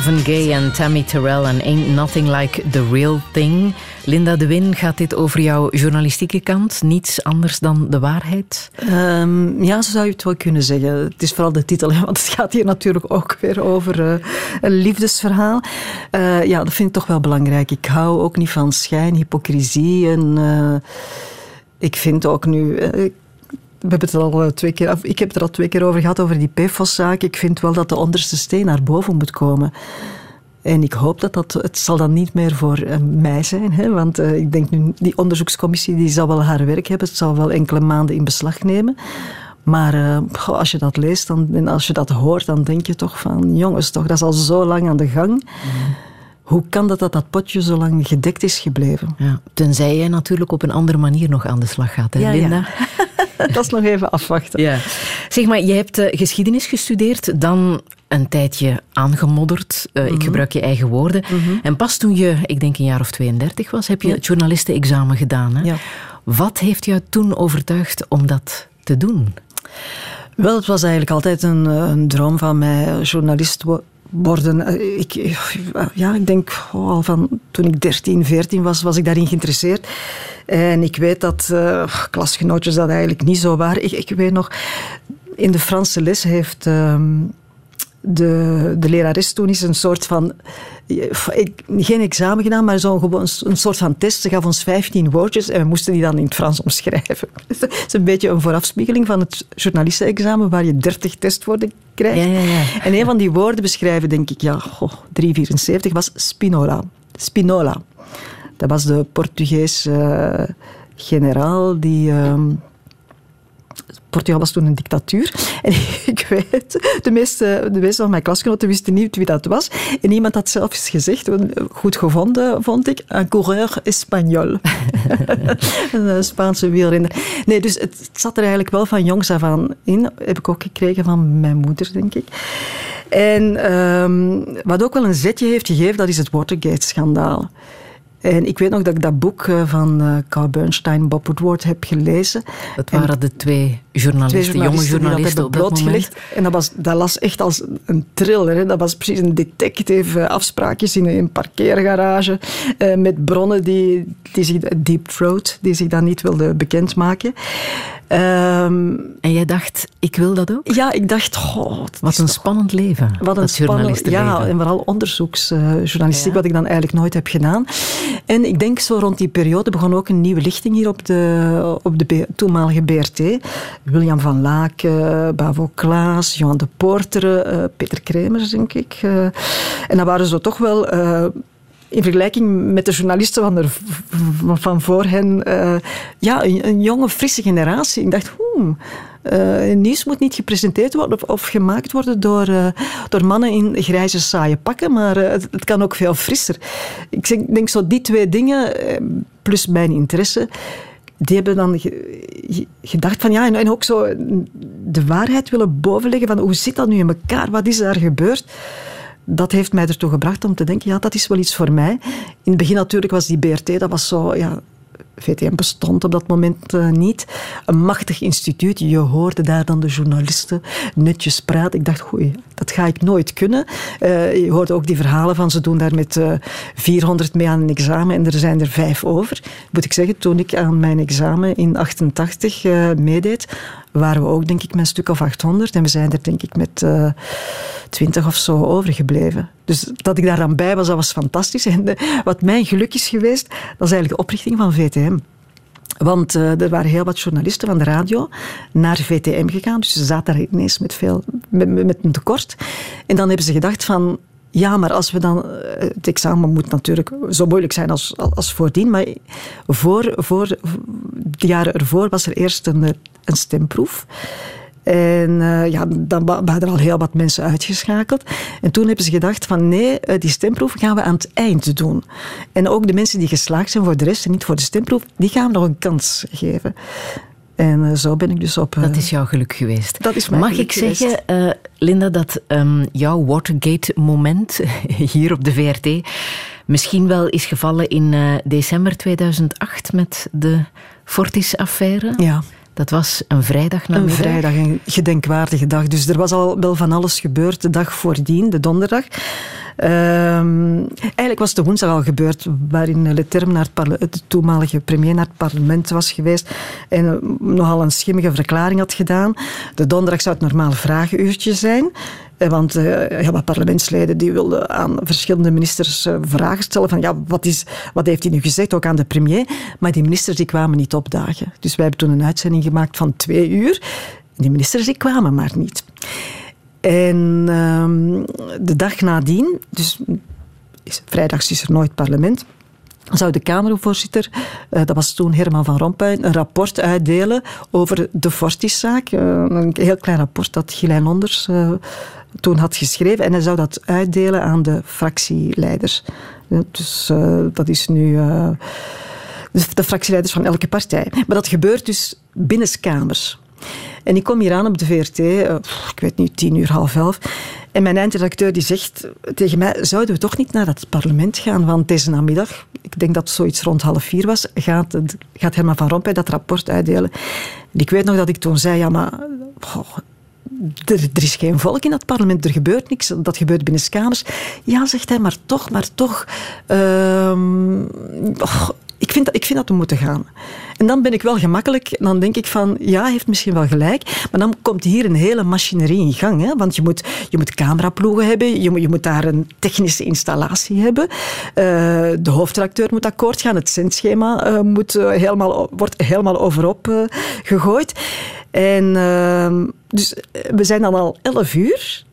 Speaker 3: Marvin Gaye en Tammy Terrell en Ain't Nothing Like the Real Thing. Linda de Win, gaat dit over jouw journalistieke kant? Niets anders dan de waarheid?
Speaker 4: Um, ja, zo zou je het wel kunnen zeggen. Het is vooral de titel, want het gaat hier natuurlijk ook weer over uh, een liefdesverhaal. Uh, ja, dat vind ik toch wel belangrijk. Ik hou ook niet van schijn, hypocrisie en... Uh, ik vind ook nu, we hebben het al eh, twee keer, ik heb het er al twee keer over gehad, over die PFOS-zaak. Ik vind wel dat de onderste steen naar boven moet komen. En ik hoop dat dat, het zal dan niet meer voor uh, mij zijn. Hè? Want uh, ik denk nu, die onderzoekscommissie die zal wel haar werk hebben. Het zal wel enkele maanden in beslag nemen. Maar uh, goh, als je dat leest dan, en als je dat hoort, dan denk je toch van... Jongens, toch, dat is al zo lang aan de gang. Mm. Hoe kan dat dat dat potje zo lang gedekt is gebleven?
Speaker 3: Ja, tenzij jij natuurlijk op een andere manier nog aan de slag gaat, hè,
Speaker 4: ja,
Speaker 3: Linda?
Speaker 4: Ja. dat is nog even afwachten.
Speaker 3: Ja. Zeg maar, je hebt uh, geschiedenis gestudeerd, dan een tijdje aangemodderd. Uh, mm -hmm. Ik gebruik je eigen woorden. Mm -hmm. En pas toen je, ik denk een jaar of 32 was, heb je ja. het journalistenexamen gedaan. Hè?
Speaker 4: Ja.
Speaker 3: Wat heeft jou toen overtuigd om dat te doen?
Speaker 4: Wel, het was eigenlijk altijd een, een droom van mij, journalist worden. Ik, ja, ik denk oh, al van toen ik 13, 14 was, was ik daarin geïnteresseerd. En ik weet dat uh, klasgenootjes dat eigenlijk niet zo waren. Ik, ik weet nog, in de Franse les heeft um, de, de lerares toen is een soort van... Ik, geen examen gedaan, maar zo gewoon een, een soort van test. Ze gaf ons 15 woordjes en we moesten die dan in het Frans omschrijven. Het is een beetje een voorafspiegeling van het journalistenexamen waar je 30 testwoorden krijgt.
Speaker 3: Ja, ja, ja.
Speaker 4: En een van die woorden beschrijven, denk ik, ja, goh, 374 was Spinola. Spinola. Dat was de Portugees uh, generaal die... Uh, Portugal was toen een dictatuur. En ik weet, de meeste, de meeste van mijn klasgenoten wisten niet wie dat was. En iemand had zelf eens gezegd, goed gevonden vond ik, un coureur espagnol. een Spaanse wielrenner. Nee, dus het, zat er eigenlijk wel van jongs af aan in. Heb ik ook gekregen van mijn moeder, denk ik. En um, wat ook wel een zetje heeft gegeven, dat is het Watergate-schandaal. En ik weet nog dat ik dat boek van uh, Carl Bernstein, Bob Woodward heb gelezen.
Speaker 3: Dat waren en de twee journalisten,
Speaker 4: twee journalisten
Speaker 3: jonge journalisten
Speaker 4: die dat blootgelegd. En dat, was, dat las echt als een thriller. Hè. Dat was precies een detective, afspraakjes in een parkeergarage met bronnen die, die zich, Deep Throat, die zich dan niet wilden bekendmaken. Um,
Speaker 3: en jij dacht, ik wil dat ook?
Speaker 4: Ja, ik dacht, goh,
Speaker 3: wat een spannend leven.
Speaker 4: Wat een spannend, ja, en vooral onderzoeksjournalistiek, ja. wat ik dan eigenlijk nooit heb gedaan. En ik denk zo rond die periode begon ook een nieuwe lichting hier op de, op de toenmalige BRT. William van Laak, Bavo Klaas, Johan de Poorter, uh, Peter Kremers, denk ik. Uh, en dat waren zo toch wel in vergelijking met de journalisten van, er, van voor hen, uh, ja, een, jonge, frisse generatie. Ik dacht, hmm, nieuws moet niet gepresenteerd worden of, gemaakt worden door, uh, door mannen in grijze, saaie pakken, maar het, kan ook veel frisser. Ik denk, zo die twee dingen, plus mijn interesse, die hebben dan ge, gedacht van ja, en, en ook zo de waarheid willen bovenleggen van hoe zit dat nu in elkaar, wat is daar gebeurd? Dat heeft mij ertoe gebracht om te denken, ja, dat is wel iets voor mij. In het begin natuurlijk was die BRT, dat was zo, ja, VTM bestond op dat moment uh, niet. Een machtig instituut. Je hoorde daar dan de journalisten netjes praten. Ik dacht, goeie, dat ga ik nooit kunnen. Uh, je hoorde ook die verhalen van ze doen daar met uh, 400 mee aan een examen en er zijn er vijf over. Moet ik zeggen, toen ik aan mijn examen in 88 meedeed, waren we ook denk ik met een stuk of 800 en we zijn er denk ik met uh, 20 of zo overgebleven. Dus dat ik daar aan bij was, dat was fantastisch. En de, wat mijn geluk is geweest, dat is eigenlijk de oprichting van VTM. Want uh, er waren heel wat journalisten van de radio naar VTM gegaan. Dus ze zaten daar ineens met, veel, met, met een tekort. En dan hebben ze gedacht van... Ja, maar als we dan... Het examen moet natuurlijk zo moeilijk zijn als, als voordien. Maar voor, voor de jaren ervoor was er eerst een, een stemproef. En uh, ja, dan waren er al heel wat mensen uitgeschakeld. En toen hebben ze gedacht van nee, die stemproef gaan we aan het eind doen. En ook de mensen die geslaagd zijn voor de rest en niet voor de stemproef, die gaan we nog een kans geven. En uh, zo ben ik dus op...
Speaker 3: Dat is jouw geluk geweest.
Speaker 4: Dat is mijn
Speaker 3: Mag ik zeggen, uh, Linda, dat um, jouw Watergate-moment hier op de VRT misschien wel is gevallen in december 2008 met de Fortis-affaire?
Speaker 4: Ja.
Speaker 3: Dat was een vrijdag
Speaker 4: Een vrijdag, een gedenkwaardige dag. Dus er was al wel van alles gebeurd de dag voordien, de donderdag. Ehm, eigenlijk was het woensdag al gebeurd, waarin naar het de toenmalige premier naar het parlement was geweest en nogal een schimmige verklaring had gedaan. De donderdag zou het normaal vragenuurtje zijn. Eh, want uh, ja, parlementsleden die wilden aan verschillende ministers vragen stellen van ja, wat, is, wat heeft hij nu gezegd, ook aan de premier. Maar die ministers die kwamen niet opdagen. Dus wij hebben toen een uitzending gemaakt van twee uur. Die ministers die kwamen maar niet. En uh, de dag nadien, dus is, vrijdags is er nooit parlement, zou de Kamervoorzitter, uh, dat was toen Herman van Rompuy, een rapport uitdelen over de Fortiszaak. Uh, een heel klein rapport dat Gilijn Londers uh, toen had geschreven. En hij zou dat uitdelen aan de fractieleiders. Dus dat is nu dus de fractieleiders van elke partij. Maar dat gebeurt dus binnenskamers. En ik kom hier aan op de VRT, uh, ik weet niet, tien uur, half elf. En mijn eindredacteur die zegt tegen mij, zouden we toch niet naar het parlement gaan? Want deze namiddag, ik denk dat het zoiets rond half vier was, gaat, gaat Herman van Rompuy dat rapport uitdelen. En ik weet nog dat ik toen zei, ja maar... Er, is geen volk in dat parlement, er gebeurt niks, dat gebeurt binnen kamers. Ja, zegt hij, maar toch, maar toch. Oh, ik vind, dat, ik vind dat we moeten gaan. En dan ben ik wel gemakkelijk. Dan denk ik van, ja, heeft misschien wel gelijk. Maar dan komt hier een hele machinerie in gang. Hè? Want je moet, je moet cameraploegen hebben. Je moet, je moet daar een technische installatie hebben. Uh, de hoofdredacteur moet akkoord gaan. Het zendschema uh, moet, uh, helemaal, wordt helemaal overop gegooid. En ehm, dus we zijn dan al 11 uur.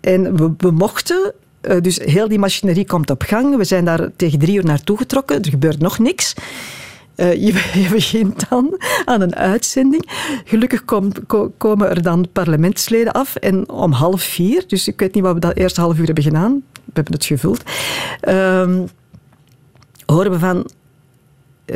Speaker 4: En we mochten dus heel die machinerie komt op gang. We zijn daar tegen drie uur naartoe getrokken. Er gebeurt nog niks. Uh, je, begint dan aan een uitzending. Gelukkig kom, ko, komen er dan parlementsleden af. En om half vier, dus ik weet niet wat we dat eerste half uur hebben gedaan. We hebben het gevuld. Uh, horen we van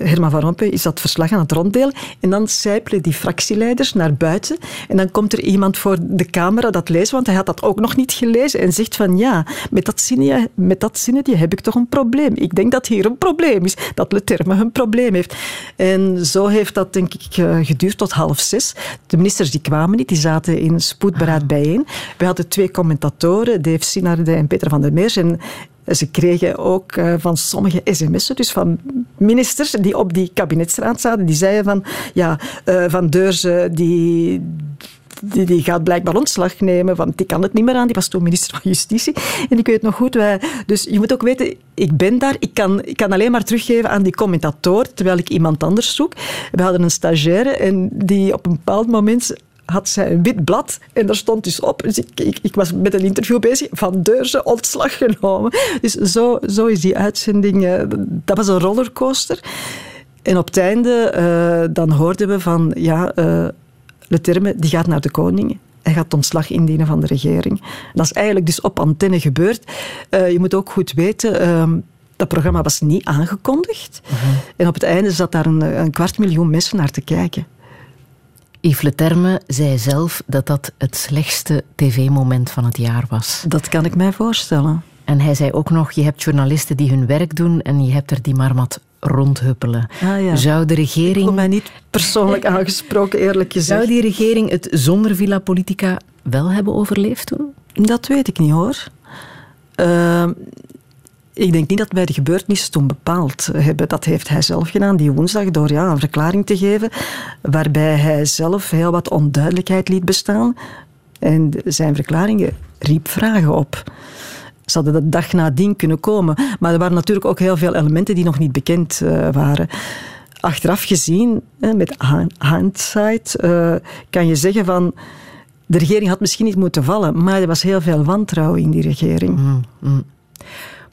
Speaker 4: Herman van Rompuy is dat verslag aan het ronddelen. En dan sijpelen die fractieleiders naar buiten. En dan komt er iemand voor de camera dat leest, want hij had dat ook nog niet gelezen. En zegt van ja, met dat zinnetje, met dat zinnetje heb ik toch een probleem. Ik denk dat hier een probleem is. Dat Leterme een probleem heeft. En zo heeft dat denk ik eh, geduurd tot half zes. De ministers die kwamen niet, die zaten in spoedberaad ah. bijeen. We hadden twee commentatoren, Dave Sinarde en Peter van der Meers. En ze kregen ook uh, van sommige sms'en, dus van ministers die op die kabinetsraad zaten, die zeiden van, ja, uh, Van Deurzen, die, die, die, gaat blijkbaar ontslag nemen, want die kan het niet meer aan. Die was toen minister van Justitie. En ik weet nog goed, wij, dus je moet ook weten, ik ben daar, ik kan, ik kan alleen maar teruggeven aan die commentator, terwijl ik iemand anders zoek. We hadden een stagiaire en die op een bepaald moment had zij een wit blad en daar stond dus op. Dus ik, ik, ik was met een interview bezig, van Deurze ontslag genomen. Dus zo, zo is die uitzending, uh, dat was een rollercoaster. En op het einde, uh, dan hoorden we van, ja, uh, Le Terme, die gaat naar de koning. Hij gaat ontslag indienen van de regering. Dat is eigenlijk dus op antenne gebeurd. je moet ook goed weten ehm, dat programma was niet aangekondigd. Mhm. -huh. En op het einde zat daar een, een, kwart miljoen mensen naar te kijken.
Speaker 3: Yves Leterme zei zelf dat dat het slechtste tv-moment van het jaar was.
Speaker 4: Dat kan ik mij voorstellen.
Speaker 3: En hij zei ook nog, je hebt journalisten die hun werk doen en je hebt er die maar wat rondhuppelen.
Speaker 4: Ah, ja.
Speaker 3: Zou de regering... Ik
Speaker 4: mij niet persoonlijk aangesproken, eerlijk gezegd.
Speaker 3: Zou die regering het zonder Villa Politica wel hebben overleefd toen?
Speaker 4: Dat weet ik niet, hoor. Uh, ik denk niet dat wij de gebeurtenissen toen bepaald hebben. Dat heeft hij zelf gedaan die woensdag door ja, een verklaring te geven waarbij hij zelf heel wat onduidelijkheid liet bestaan. En zijn verklaringen riep vragen op. Ze hadden de dag nadien kunnen komen. Maar er waren natuurlijk ook heel veel elementen die nog niet bekend uh, waren. Achteraf gezien, met hindsight, kan je zeggen van... De regering had misschien niet moeten vallen, maar er was heel veel wantrouwen in die regering. Mm, mm.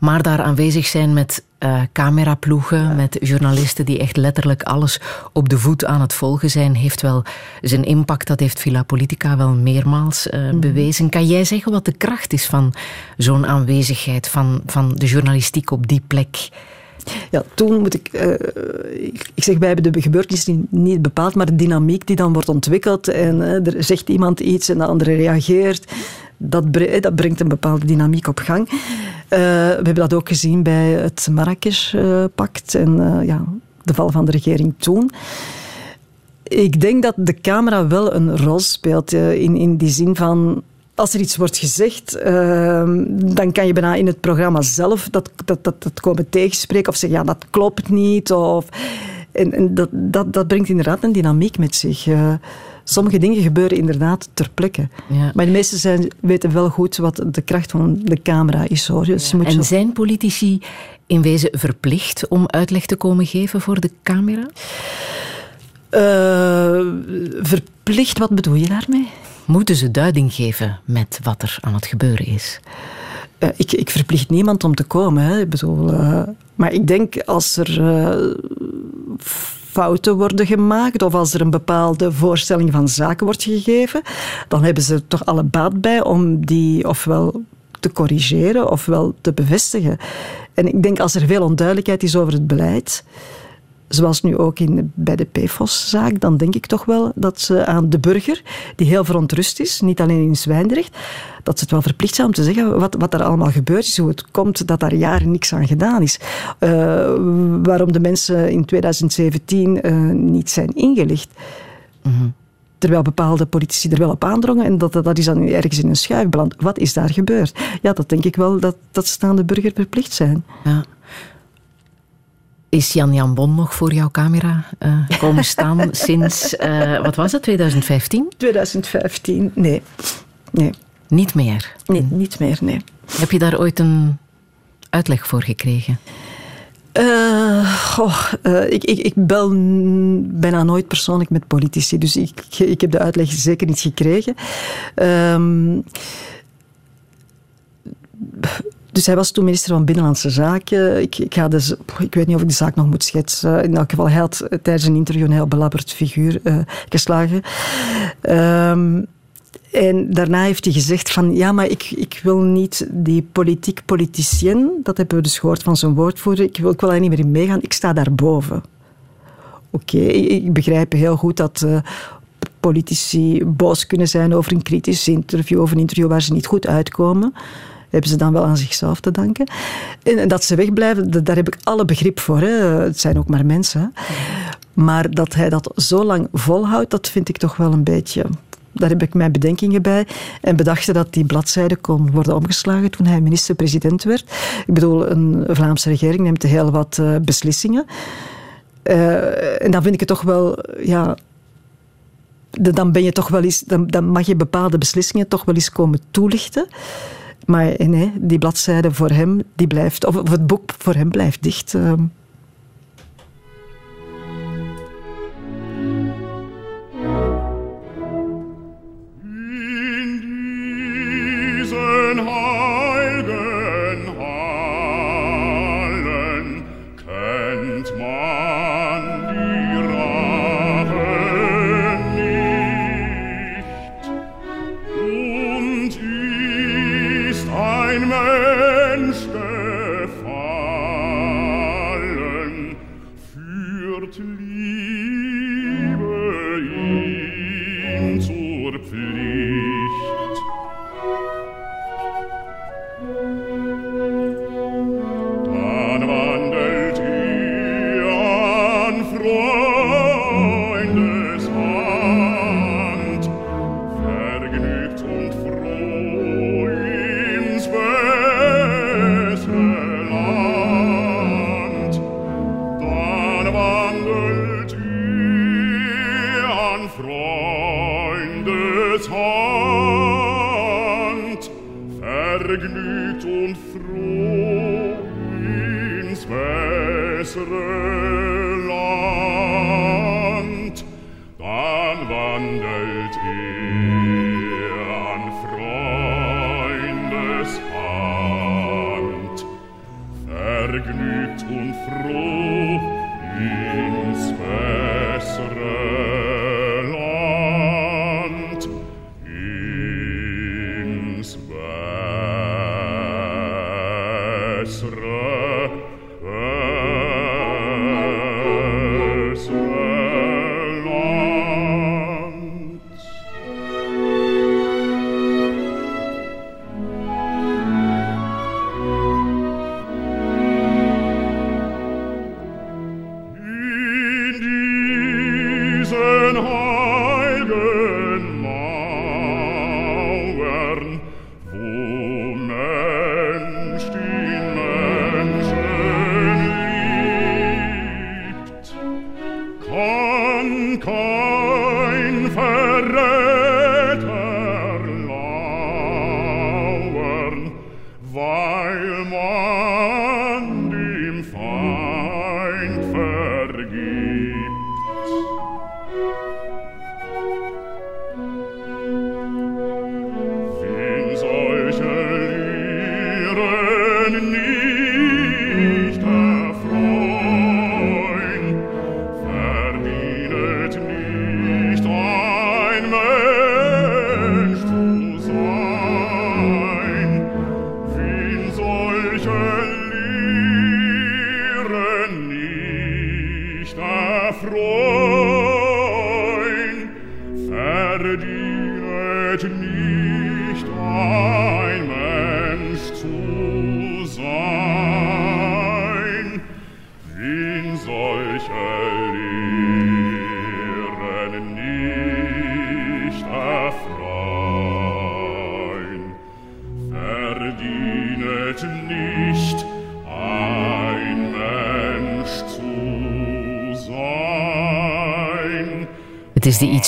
Speaker 3: Maar daar aanwezig zijn met uh, cameraploegen, met journalisten die echt letterlijk alles op de voet aan het volgen zijn, heeft wel zijn impact. Dat heeft Villa Politica wel meermaals uh, mm. bewezen. Kan jij zeggen wat de kracht is van zo'n aanwezigheid, van, van de journalistiek op die plek?
Speaker 4: Ja, toen moet ik, uh, ik zeg, wij hebben de gebeurtenissen niet bepaald, maar de dynamiek die dan wordt ontwikkeld en uh, er zegt iemand iets en de andere reageert, dat, dat brengt een bepaalde dynamiek op gang. Uh, we hebben dat ook gezien bij het Marrakesh-pact en uh, ja, de val van de regering toen. Ik denk dat de camera wel een rol speelt in, in die zin van als er iets wordt gezegd, ehm, dan kan je bijna in het programma zelf dat, dat, dat, komen tegenspreken of zeggen, ja, dat klopt niet. Of, en, dat, dat, dat brengt inderdaad een dynamiek met zich. Sommige dingen gebeuren inderdaad ter plekke. Ja. Maar de meesten zijn, weten wel goed wat de kracht van de camera is. Hoor. Dus
Speaker 3: ja. En zijn politici in wezen verplicht om uitleg te komen geven voor de camera?
Speaker 4: Uh, verplicht, wat bedoel je daarmee?
Speaker 3: Moeten ze duiding geven met wat er aan het gebeuren is?
Speaker 4: Uh, ik, ik, verplicht niemand om te komen. Hè. Ik bedoel, uh, maar ik denk als er fouten worden gemaakt of als er een bepaalde voorstelling van zaken wordt gegeven, dan hebben ze er toch alle baat bij om die ofwel te corrigeren ofwel te bevestigen. En ik denk als er veel onduidelijkheid is over het beleid, zoals nu ook in, bij de PFOS-zaak, dan denk ik toch wel dat ze aan de burger, die heel verontrust is, niet alleen in Zwijndrecht, dat ze het wel verplicht zijn om te zeggen wat, wat er allemaal gebeurd is, hoe het komt dat daar jaren niks aan gedaan is. Uh, waarom de mensen in 2017 uh, eh, niet zijn ingelicht. Mm -hmm. Terwijl bepaalde politici er wel op aandrongen en dat, dat is dan ergens in een schuif beland. Wat is daar gebeurd? Ja, dat denk ik wel dat, dat ze aan de burger verplicht zijn.
Speaker 3: Ja. Is Jan Jan Bon nog voor jouw camera uh, komen staan sinds, uh, wat was het, 2015?
Speaker 4: 2015, nee. nee.
Speaker 3: Niet meer?
Speaker 4: Nee, niet meer, nee.
Speaker 3: Heb je daar ooit een uitleg voor gekregen?
Speaker 4: Uh, oh, uh, ik, ik, ik, bel bijna nooit persoonlijk met politici, dus ik, ik heb de uitleg zeker niet gekregen. Um, dus hij was toen minister van Binnenlandse Zaken. Ik, ik, ga dus, ik weet niet of ik de zaak nog moet schetsen. In elk geval, hij had tijdens een interview een heel belabberd figuur uh, geslagen. Um, en daarna heeft hij gezegd van, ja, maar ik, ik wil niet die politiek politicien, dat hebben we dus gehoord van zijn woordvoerder, ik wil, ik wil daar niet meer in meegaan, ik sta daarboven. Oké, ik begrijp heel goed dat uh, politici boos kunnen zijn over een kritisch interview, of een interview waar ze niet goed uitkomen hebben ze dan wel aan zichzelf te danken. En dat ze wegblijven, daar heb ik alle begrip voor. Hè. Het zijn ook maar mensen. Maar dat hij dat zo lang volhoudt, dat vind ik toch wel een beetje... Daar heb ik mijn bedenkingen bij. En bedachten dat die bladzijde kon worden omgeslagen toen hij minister-president werd. Ik bedoel, een Vlaamse regering neemt heel wat uh, beslissingen. Uh, en dan vind ik het toch wel... Ja, dan ben je toch wel eens... Dan, dan mag je bepaalde beslissingen toch wel eens komen toelichten. Maar eh, nee, die bladzijde voor hem, die blijft, of het boek voor hem blijft dicht. Ehm.
Speaker 6: In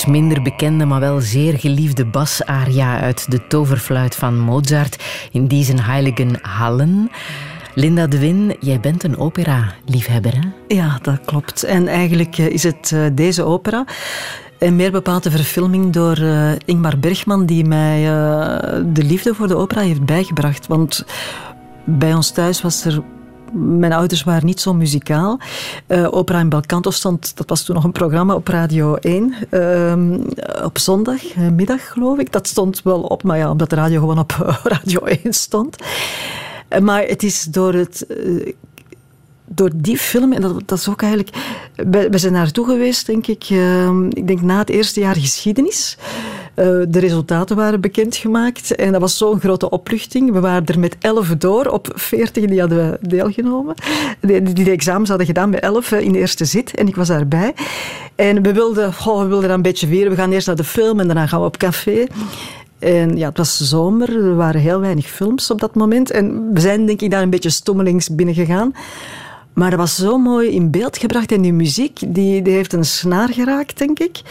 Speaker 6: minder bekende, maar wel zeer geliefde basaria uit de toverfluit van Mozart in Diesen Heiligen Hallen. Linda de Win, jij bent een opera-liefhebber, hè?
Speaker 4: Ja, dat klopt. En eigenlijk eh, is het eh, deze opera. En meer bepaald de verfilming door eh, Ingmar Bergman, die mij de liefde voor de opera heeft bijgebracht. Want bij ons thuis was er. Mijn ouders waren niet zo muzikaal. Eh, opera in Belcanto stond, dat was toen nog een programma op Radio 1. ehm, op zondagmiddag, geloof ik. Dat stond wel op, maar ja, omdat de radio gewoon op eh, Radio 1 stond. Eh, Maar het is door het eh, door die film, en dat, dat is ook eigenlijk... We, zijn naartoe geweest, denk ik, eh, ik denk na het eerste jaar geschiedenis. Eh, de resultaten waren bekendgemaakt en dat was zo'n grote opluchting. We waren er met elf door, op veertig die hadden deelgenomen. Die, die de examens hadden gedaan met elf eh, in de eerste zit en ik was daarbij. En we wilden, we wilden een beetje vieren. We gaan eerst naar de film en daarna gaan we op café. En ja, het was zomer, er waren heel weinig films op dat moment. En we zijn denk ik daar een beetje stommelings binnen gegaan. Maar dat was zo mooi in beeld gebracht. En die muziek, die, die heeft een snaar geraakt, denk ik.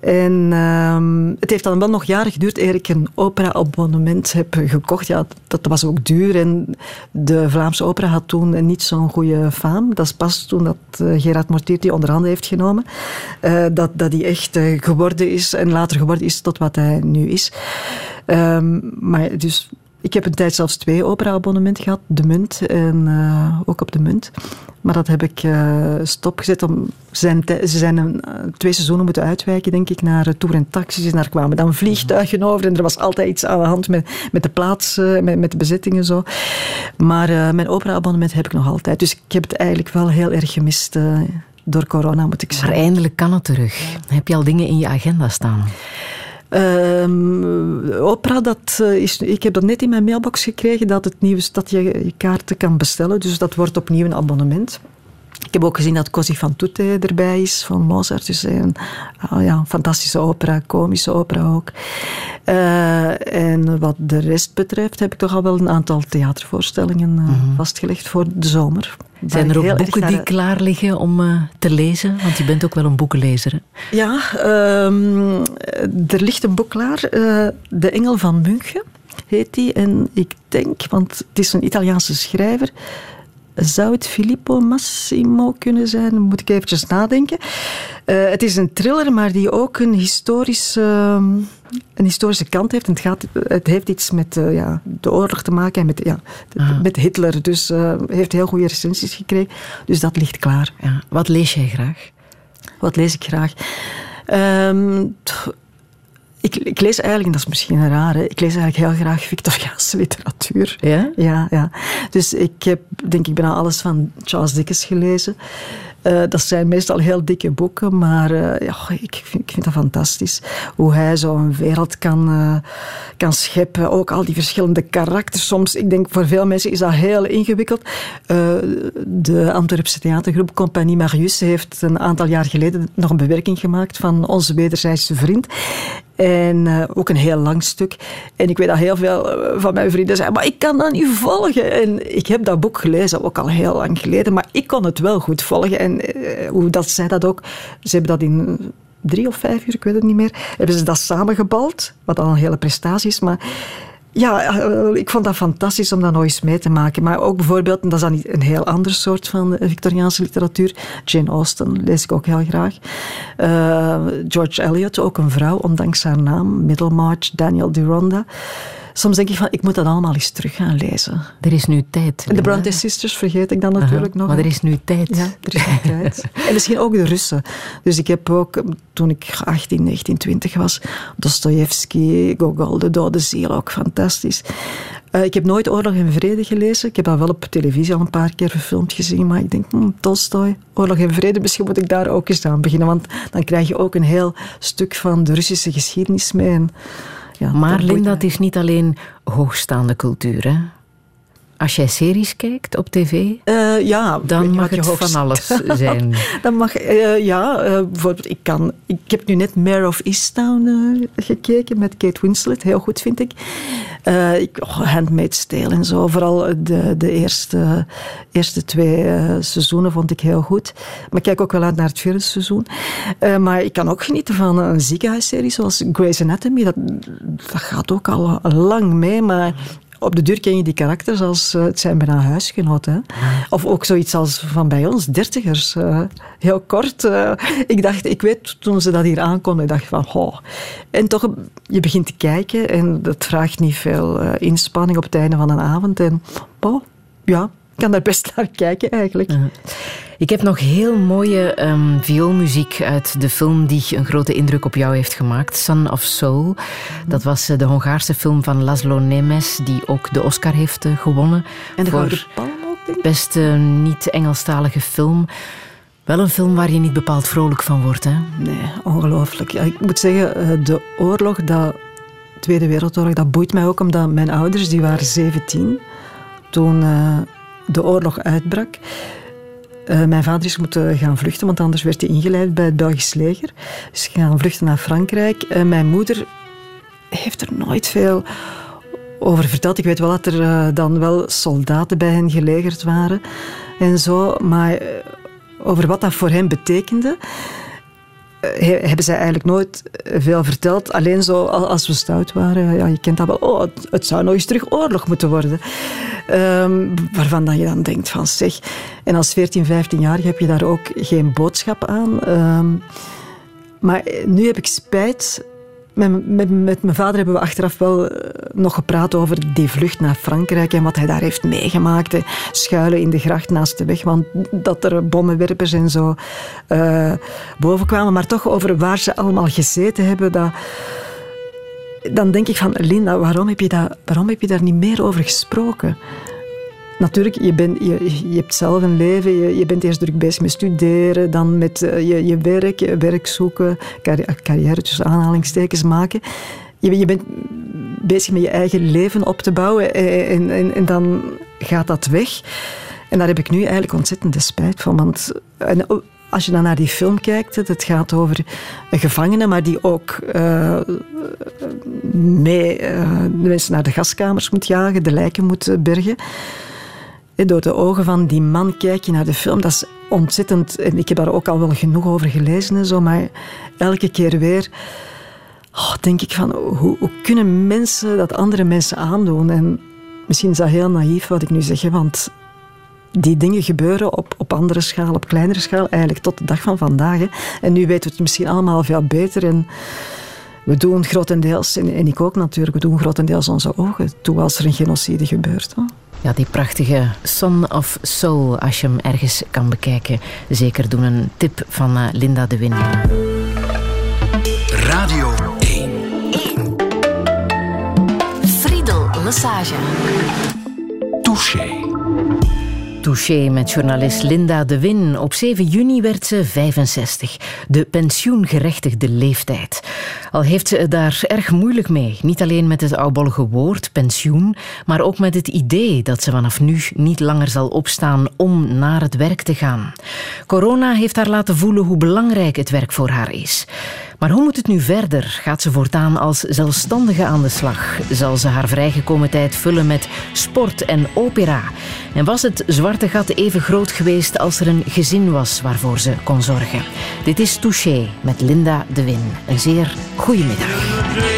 Speaker 4: En ehm, het heeft dan wel nog jaren geduurd eer ik een opera-abonnement heb gekocht. Ja, dat was ook duur en de Vlaamse opera had toen niet zo'n goede faam. Dat is pas toen dat eh, Gerard Mortier die onder handen heeft genomen, eh, dat, dat hij echt eh, geworden is en later geworden is tot wat hij nu is. Ehm, maar dus ik heb een tijd zelfs twee opera-abonnementen gehad, De Munt en ook op De Munt. Maar dat heb ik eh, stopgezet. Om, ze zijn, ze zijn een, eh, twee seizoenen moeten uitwijken, denk ik, naar uh, Tour en Taxis. En daar kwamen dan vliegtuigen over. En er was altijd iets aan de hand met, met de plaats, eh, met, met de bezittingen zo. Maar eh, mijn opera-abonnement heb ik nog altijd. Dus ik heb het eigenlijk wel heel erg gemist eh, door corona, moet ik
Speaker 6: Maar
Speaker 4: zeggen.
Speaker 6: eindelijk kan het terug. Heb je al dingen in je agenda staan?
Speaker 4: Opera, dat eh, is, ik heb dat net in mijn mailbox gekregen dat, het nieuws, dat je je kaarten kan bestellen. Dus dat wordt opnieuw een abonnement. Ik heb ook gezien dat Così fan tutte erbij is van Mozart. Dus een ah ja, fantastische opera, komische opera ook. Eh, en wat de rest betreft heb ik toch al wel een aantal theatervoorstellingen eh, vastgelegd voor de zomer.
Speaker 6: Zijn er ook boeken die klaar liggen om eh, te lezen? Want je bent ook wel een boekenlezer. Hè?
Speaker 4: Ja, ehm, er ligt een boek klaar. eh, de Engel van München heet die. En ik denk, want het is een Italiaanse schrijver. Zou het Filippo Massimo kunnen zijn? Moet ik eventjes nadenken. Eh, het is een thriller, maar die ook een, historisch, ehm, een historische kant heeft. En het, gaat, het heeft iets met eh, ja, de oorlog te maken en met, ja, met Hitler. Dus eh heeft heel goede recensies gekregen. Dus dat ligt klaar.
Speaker 6: Ja. Wat lees jij graag?
Speaker 4: Wat lees ik graag? T- ik, ik lees eigenlijk, en dat is misschien raar, hè, ik lees eigenlijk heel graag Victoriaanse literatuur.
Speaker 6: Ja?
Speaker 4: Ja, ja. Dus ik heb, denk ik, bijna alles van Charles Dickens gelezen. Eh, dat zijn meestal heel dikke boeken, maar eh, ja, ik, vind, ik vind dat fantastisch. Hoe hij zo'n wereld kan, eh, kan scheppen. Ook al die verschillende karakters. Soms, ik denk voor veel mensen is dat heel ingewikkeld. De Antwerpse theatergroep Compagnie Marius heeft een aantal jaar geleden nog een bewerking gemaakt van Onze Wederzijdse Vriend. En eh, ook een heel lang stuk. En ik weet dat heel veel eh, van mijn vrienden zeiden, maar ik kan dat niet volgen. En ik heb dat boek gelezen, ook al heel lang geleden, maar ik kon het wel goed volgen. En eh, hoe dat zij dat ook, ze hebben dat in drie of vijf uur, ik weet het niet meer, hebben ze dat samengebald, wat al een hele prestatie is. Maar ja, eh, ik vond dat fantastisch om dat nog eens mee te maken. Maar ook bijvoorbeeld, en dat is dan een heel ander soort van eh, Victoriaanse literatuur, Jane Austen lees ik ook heel graag. Uh, George Eliot, ook een vrouw, ondanks haar naam, Middlemarch, Daniel Deronda soms denk ik van, ik moet dat allemaal eens terug gaan lezen.
Speaker 3: Er is nu tijd.
Speaker 4: En de Bronte Sisters vergeet ik dan natuurlijk nog.
Speaker 3: Maar er is nu tijd.
Speaker 4: Ja, er is nu tijd. en misschien ook de Russen. Dus ik heb ook, toen ik 18, 19, 20 was, Dostoevsky, Gogol, De Dode Ziel, ook fantastisch. Uh, ik heb nooit Oorlog en Vrede gelezen. Ik heb dat wel op televisie al een paar keer verfilmd gezien. Maar ik denk, hm, Tolstoy, Oorlog en Vrede, misschien moet ik daar ook eens aan beginnen. Want dan krijg je ook een heel stuk van de Russische geschiedenis mee. En
Speaker 3: ja, maar Linda, het is niet alleen hoogstaande cultuur, hè? Als jij series kijkt op tv,
Speaker 4: uh, ja,
Speaker 3: dan mag het van alles zijn.
Speaker 4: dan mag, uh, ja, uh, bijvoorbeeld, ik, kan, ik heb nu net Mare of Easttown gekeken met Kate Winslet, heel goed vind ik. ik oh, Handmaid's Tale en zo, vooral de, de eerste, eerste twee seizoenen vond ik heel goed. Maar ik kijk ook wel uit naar het vierde seizoen. maar ik kan ook genieten van een ziekenhuisserie zoals Grey's Anatomy. Dat, dat gaat ook al lang mee, maar op de deur ken je die karakters als uh, het zijn bijna huisgenoten. Of ook zoiets als van bij ons, dertigers. Uh, heel kort. Uh, ik dacht, ik weet toen ze dat hier aankonden, ik dacht van, oh. En toch, je begint te kijken en dat vraagt niet veel inspanning op het einde van een avond. En, oh, ja, kan daar best naar kijken eigenlijk.
Speaker 3: Ik heb nog heel mooie um, vioolmuziek uit de film die een grote indruk op jou heeft gemaakt, Son of Soul. Dat was eh, de Hongaarse film van Laszlo Nemes, die ook de Oscar heeft eh, gewonnen.
Speaker 4: En de Gouden Palm ook, denk
Speaker 3: ik? Beste niet-Engelstalige film. Wel een film waar je niet bepaald vrolijk van wordt, hè?
Speaker 4: Nee, ongelooflijk. Ja, ik moet zeggen, eh, de oorlog, de Tweede Wereldoorlog, dat boeit mij ook omdat mijn ouders, die waren 17 toen de oorlog uitbrak. Uh, mijn vader is moeten gaan vluchten, want anders werd hij ingeleid bij het Belgisch leger. Dus gaan vluchten naar Frankrijk. Uh, mijn moeder heeft er nooit veel over verteld. Ik weet wel dat er uh, dan wel soldaten bij hen gelegerd waren en zo, maar over wat dat voor hen betekende hebben zij eigenlijk nooit veel verteld. Alleen zo als we stout waren, ja, je kent dat wel, oh, het, zou nog eens terug oorlog moeten worden. Um, waarvan dat je dan denkt van zeg. En als 14, 15-jarige heb je daar ook geen boodschap aan. Um, maar nu heb ik spijt. Met, met, met, mijn vader hebben we achteraf wel eh, nog gepraat over die vlucht naar Frankrijk en wat hij daar heeft meegemaakt. Schuilen in de gracht naast de weg, want dat er bommenwerpers en zo uh, boven kwamen. Maar toch over waar ze allemaal gezeten hebben, dat dan denk ik van, Linda, waarom heb je, dat, waarom heb je daar niet meer over gesproken? Natuurlijk, je, je, je hebt zelf een leven, je, je bent eerst druk bezig met studeren, dan met uh, je, je werk, werk zoeken, carrière, carrière tussen aanhalingstekens maken. Je, je bent bezig met je eigen leven op te bouwen eh, en, en, en dan gaat dat weg. En daar heb ik nu eigenlijk ontzettend spijt van. Want en als je dan naar die film kijkt, het gaat over een gevangene, maar die ook mee uh, de mensen naar de gaskamers moet jagen, de lijken moet bergen. Door de ogen van die man kijk je naar de film. Dat is ontzettend. En ik heb daar ook al wel genoeg over gelezen en zo, maar elke keer weer oh, denk ik van hoe, kunnen mensen dat andere mensen aandoen? En misschien is dat heel naïef wat ik nu zeg, want die dingen gebeuren op, op andere schaal, op kleinere schaal, eigenlijk tot de dag van vandaag. En nu weten we het misschien allemaal veel beter. En we doen grotendeels, en, ik ook natuurlijk, we doen grotendeels onze ogen toe als er een genocide gebeurt.
Speaker 3: Ja, die prachtige Son of Soul, als je hem ergens kan bekijken. Zeker doen een tip van uh, Linda de Win.
Speaker 1: Radio 1.
Speaker 7: 1. Friedel Massage.
Speaker 1: Touché.
Speaker 3: Touché met journalist Linda de Win. Op 7 juni werd ze 65. De pensioengerechtigde leeftijd. Al heeft ze het daar erg moeilijk mee. Niet alleen met het oudbollige woord pensioen, maar ook met het idee dat ze vanaf nu niet langer zal opstaan om naar het werk te gaan. Corona heeft haar laten voelen hoe belangrijk het werk voor haar is.
Speaker 2: Maar hoe moet het nu verder? Gaat ze voortaan als zelfstandige aan de slag? Zal ze haar vrijgekomen tijd vullen met sport en opera? En was het zwarte gat even groot geweest als er een gezin was waarvoor ze kon zorgen? Dit is Touché met Linda de Win. Een zeer goede middag.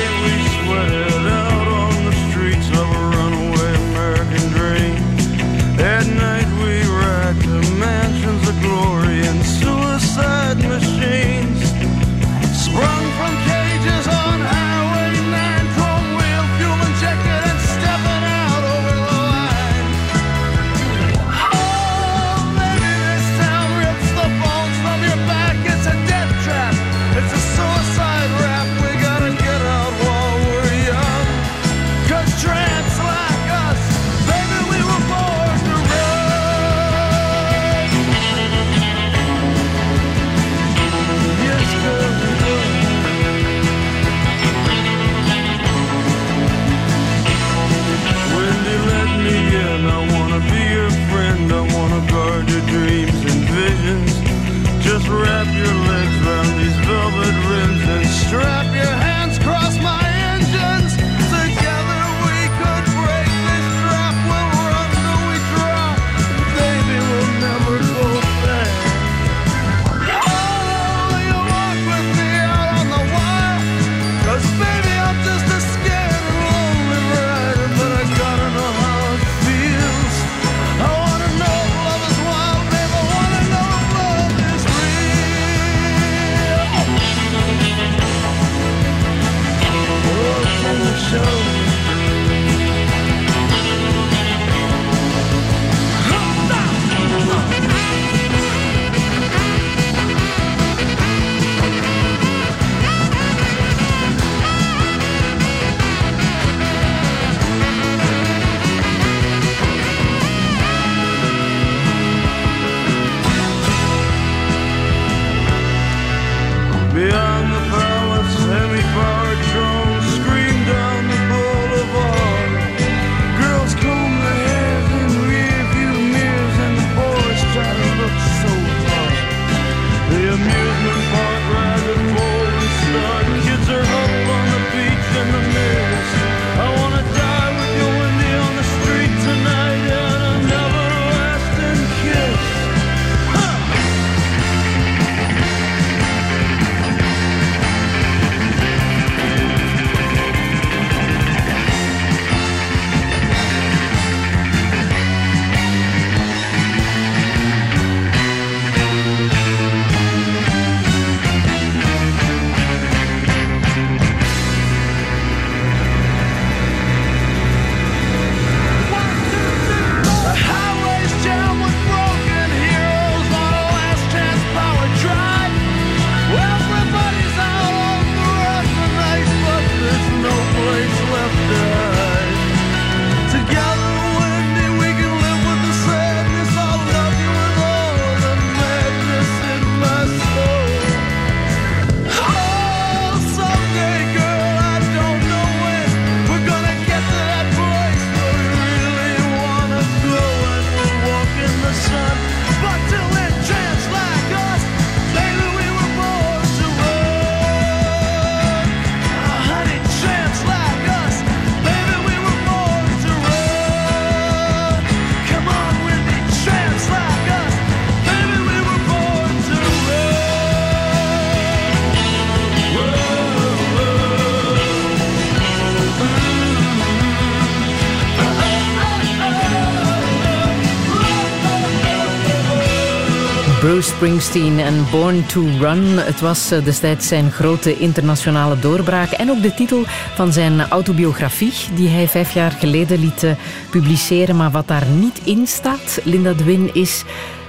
Speaker 2: Springsteen en Born to Run. Het was eh, destijds zijn grote internationale doorbraak en ook de titel van zijn autobiografie die hij vijf jaar geleden liet eh, publiceren. Maar wat daar niet in staat, Linda de Win, is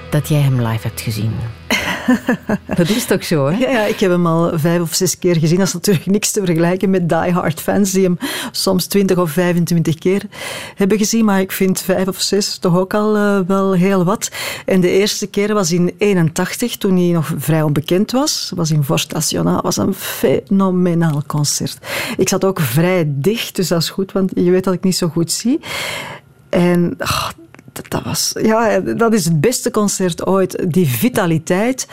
Speaker 2: dat jij hem live hebt gezien. dat is toch zo, hè?
Speaker 4: Ja, ik heb hem al vijf of zes keer gezien. Dat is natuurlijk niks te vergelijken met die-hard fans die hem soms twintig of 25 keer hebben gezien. Maar ik vind vijf of zes toch ook al uh, wel heel wat. En de eerste keer was in 81, toen hij nog vrij onbekend was. was in Vorst Nationaal. was een fenomenaal concert. Ik zat ook vrij dicht, dus dat is goed, want je weet dat ik niet zo goed zie. En oh, dat, was, ja, dat is het beste concert ooit. Die vitaliteit.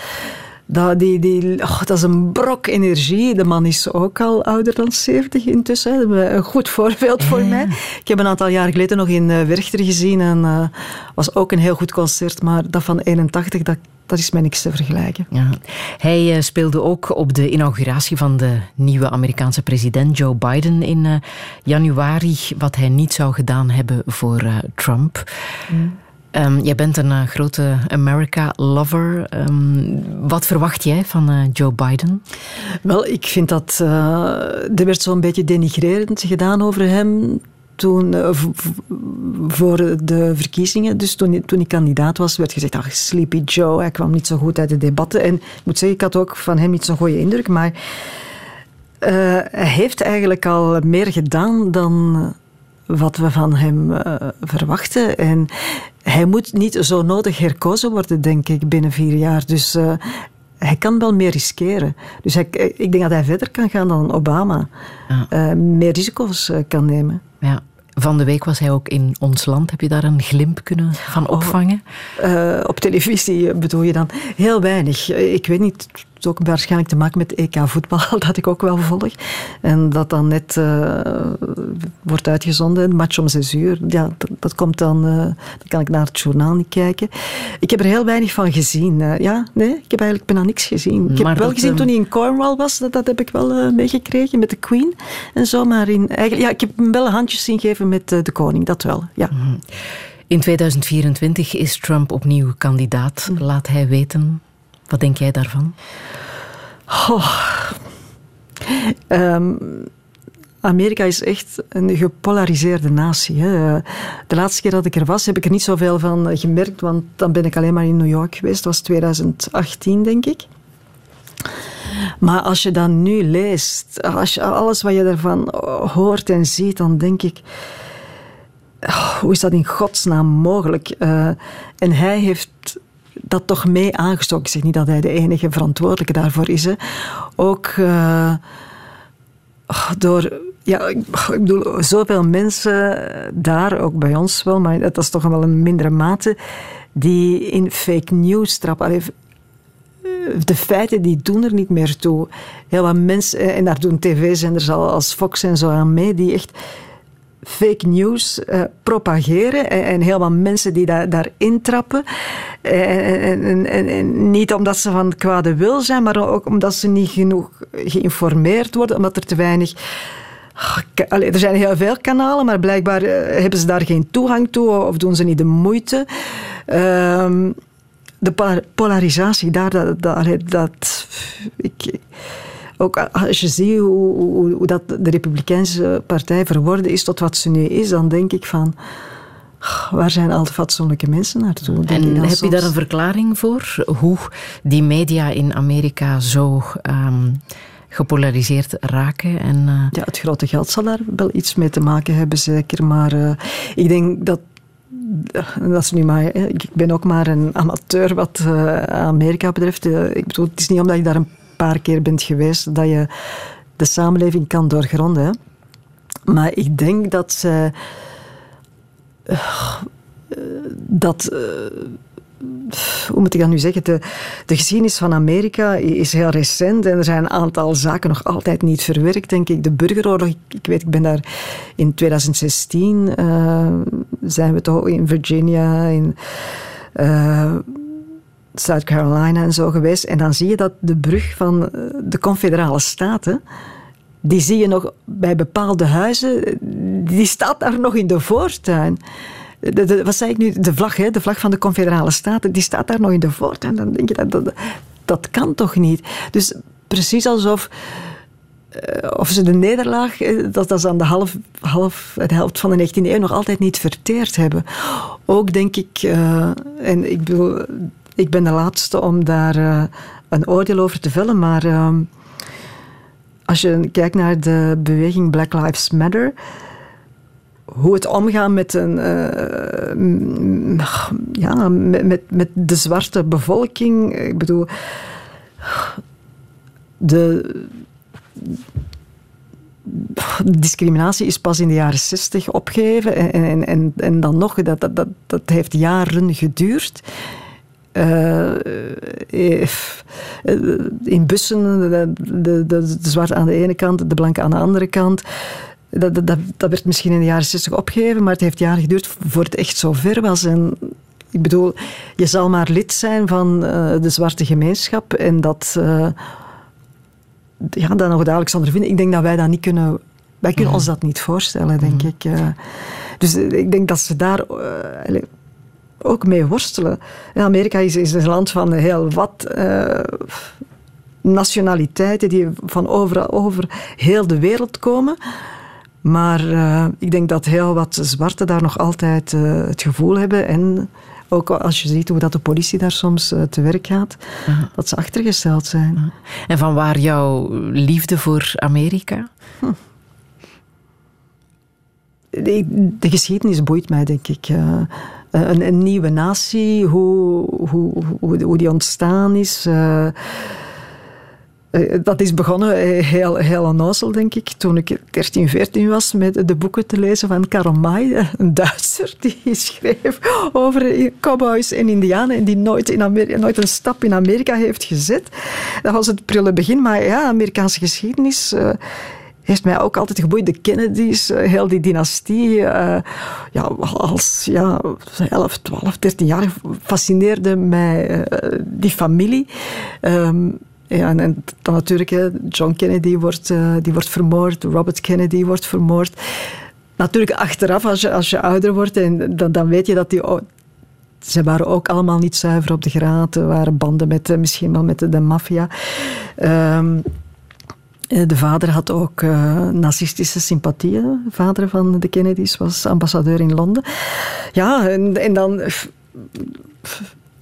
Speaker 4: Dat, die, die, oh, dat is een brok energie. De man is ook al ouder dan 70 intussen. Een goed voorbeeld voor mij. Ik heb een aantal jaar geleden nog in uh, Werchter gezien en uh, was ook een heel goed concert. Maar dat van 81, dat, dat is met niks te vergelijken.
Speaker 3: Ja. Hij uh, speelde ook op de inauguratie van de nieuwe Amerikaanse president Joe Biden in januari, wat hij niet zou gedaan hebben voor Trump. Mm. Um, jij bent een uh, grote America-lover. Um, wat verwacht jij van uh, Joe Biden?
Speaker 4: Wel, ik vind dat... Uh, er werd zo'n beetje denigrerend gedaan over hem toen, voor de verkiezingen. Dus toen, toen ik kandidaat was, werd gezegd, ach, Sleepy Joe, hij kwam niet zo goed uit de debatten. En ik moet zeggen, ik had ook van hem niet zo'n goede indruk, maar hij heeft eigenlijk al meer gedaan dan wat we van hem verwachten. En hij moet niet zo nodig herkozen worden, denk ik, binnen vier jaar. Dus uh, hij kan wel meer riskeren. Dus hij, ik denk dat hij verder kan gaan dan Obama. Ja. Uh, meer risico's kan nemen.
Speaker 3: Ja. Van de week was hij ook in ons land. Heb je daar een glimp kunnen van oh, opvangen?
Speaker 4: Oh, op televisie bedoel je dan? Heel weinig. Ik weet niet, het ook waarschijnlijk te maken met EK voetbal, dat ik ook wel volg. En dat dan net uh, wordt uitgezonden, een match om zes uur. Ja, dat, dat komt dan, uh, dan kan ik naar het journaal niet kijken. Ik heb er heel weinig van gezien. Uh, ja, nee, ik heb eigenlijk bijna niks gezien. Ik heb wel gezien toen hij in Cornwall was, dat, dat heb ik wel meegekregen met de Queen en zo. Maar in, eigenlijk, ja, ik heb hem wel handjes zien geven met de koning, dat wel. Ja.
Speaker 3: Mhm. In 2024 is Trump opnieuw kandidaat. Mhm. Laat hij weten wat denk jij daarvan?
Speaker 4: Oh. Amerika is echt een gepolariseerde natie. Hè. De laatste keer dat ik er was, heb ik er niet zoveel van gemerkt, want dan ben ik alleen maar in New York geweest. Dat was 2018, denk ik. Maar als je dan nu leest, als je, alles wat je daarvan hoort en ziet, dan denk ik. Oh, hoe is dat in godsnaam mogelijk? Uh, en hij heeft dat toch mee aangestoken. Ik zeg niet dat hij de enige verantwoordelijke daarvoor is. Ook uh, door ja, ik bedoel, zoveel mensen daar, ook bij ons wel, maar dat is toch wel een mindere mate, die in fake news trappen. de feiten die doen er niet meer toe. Heel wat mensen, en daar doen tv-zenders als Fox en zo aan mee, die echt fake news uh, propageren en, en, heel wat mensen die daar, daarin trappen. En, en, en, niet omdat ze van kwade wil zijn, maar ook omdat ze niet genoeg geïnformeerd worden, omdat er te weinig. Allee, er zijn heel veel kanalen, maar blijkbaar uh, hebben ze daar geen toegang toe of doen ze niet de moeite. Uh, de polarisatie daar, dat, dat, dat ik, ook als je ziet hoe, hoe, hoe, dat de Republikeinse partij verworden is tot wat ze nu is, dan denk ik van... Waar zijn al de fatsoenlijke mensen naartoe?
Speaker 3: En heb je daar een verklaring voor? Hoe die media in Amerika zo um, gepolariseerd raken? En, uh...
Speaker 4: Ja, het grote geld zal daar wel iets mee te maken hebben, zeker. Maar uh, ik denk dat dat is nu maar, ik ben ook maar een amateur wat Amerika betreft. ik bedoel, het is niet omdat ik daar een paar keer bent geweest, dat je de samenleving kan doorgronden. Maar ik denk dat ze. Uh, dat. Uh, hoe moet ik dat nu zeggen? De, de geschiedenis van Amerika is heel recent en er zijn een aantal zaken nog altijd niet verwerkt, denk ik. De burgeroorlog, ik, weet, ik ben daar in 2016, uh, zijn we toch in Virginia, in. South Carolina en zo geweest. En dan zie je dat de brug van eh, de Confederale Staten, die zie je nog bij bepaalde huizen, die staat daar nog in de voortuin. Wat zei ik nu? De vlag, hè? de vlag van de Confederale Staten, die staat daar nog in de voortuin. Dan denk je, dat, dat, kan toch niet? Dus precies alsof uh, of ze de nederlaag, eh, dat, dat ze aan de, half, half, de helft van de 19e eeuw nog altijd niet verteerd hebben. Ook denk ik, en ik bedoel, ik ben de laatste om daar uh, een oordeel over te vellen, maar uh, als je kijkt naar de beweging Black Lives Matter, hoe het omgaan met, een, uh, ja, met, met, met de zwarte bevolking, ik bedoel, de discriminatie is pas in de jaren zestig opgegeven en, en, en, en dan nog, dat, dat, dat, dat heeft jaren geduurd. Eh, eh, in bussen, de, de, de, de zwarte aan de ene kant, de blanke aan de andere kant. Dat, dat, dat- werd misschien in de jaren 60 opgegeven, maar het heeft jaren geduurd voor het echt zo ver was. En ik bedoel, je zal maar lid zijn van eh, de zwarte gemeenschap en dat, eh, ja, dat nog dadelijk zal er vinden. Ik denk dat wij dat niet kunnen, wij kunnen ons dat niet voorstellen, denk ik. eh. dus ik denk dat ze daar ook mee worstelen. En Amerika is, is een land van heel wat eh, nationaliteiten die van overal over heel de wereld komen. Maar eh, ik denk dat heel wat zwarten daar nog altijd eh, het gevoel hebben. En ook als je ziet hoe dat de politie daar soms te werk gaat, dat ze achtergesteld zijn.
Speaker 3: En van waar jouw liefde voor Amerika?
Speaker 4: De, de geschiedenis boeit mij, denk ik. Eh, een, een nieuwe natie, hoe, hoe, hoe, die ontstaan is. eh, eh, dat is begonnen heel, heel onnozel, denk ik, toen ik 13, 14 was met de boeken te lezen van Karl May, een Duitser die schreef over cowboys en indianen en die nooit, in Amerika, nooit een stap in Amerika heeft gezet. Dat was het prille begin, maar ja, Amerikaanse geschiedenis... heeft mij ook altijd geboeid. De Kennedys, eh, heel die dynastie. eh, ja, als ja, 11, 12, 13 jaar fascineerde mij eh, die familie. Ehm, ja, en, dan natuurlijk, John Kennedy wordt, die wordt vermoord, Robert Kennedy wordt vermoord. Natuurlijk achteraf, als je, als je ouder wordt, en dan, dan weet je dat die... ze waren ook allemaal niet zuiver op de graad. Er waren banden met, misschien wel met de, de maffia. Eh, de vader had ook eh, nazistische sympathieën. De vader van de Kennedys was ambassadeur in Londen. Ja, en, en dan...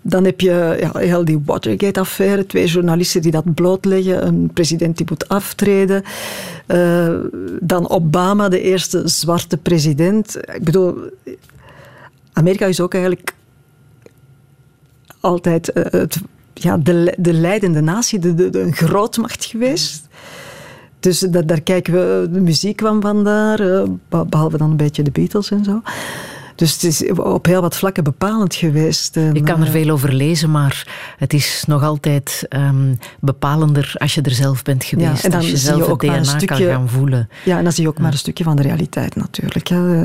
Speaker 4: Dan heb je ja, heel die Watergate-affaire. Twee journalisten die dat blootleggen. Een president die moet aftreden. Eh, dan Obama, de eerste zwarte president. Ik bedoel, Amerika is ook eigenlijk altijd eh, het, ja, de, de leidende natie, de, de, de- grootmacht geweest. Dus da- daar kijken we, de muziek kwam vandaar, eh, be- behalve dan een beetje de Beatles en zo. Dus het is op heel wat vlakken bepalend geweest. En,
Speaker 3: Je kan er
Speaker 4: eh,
Speaker 3: veel over lezen, maar het is nog altijd ehm, bepalender als je er zelf bent geweest.
Speaker 4: en dan
Speaker 3: als je
Speaker 4: zie je
Speaker 3: zelf
Speaker 4: ook
Speaker 3: het
Speaker 4: maar een
Speaker 3: DNA kan
Speaker 4: stukje-
Speaker 3: gaan voelen.
Speaker 4: Ja, en dan zie je ook maar een stukje van de realiteit natuurlijk. Hè.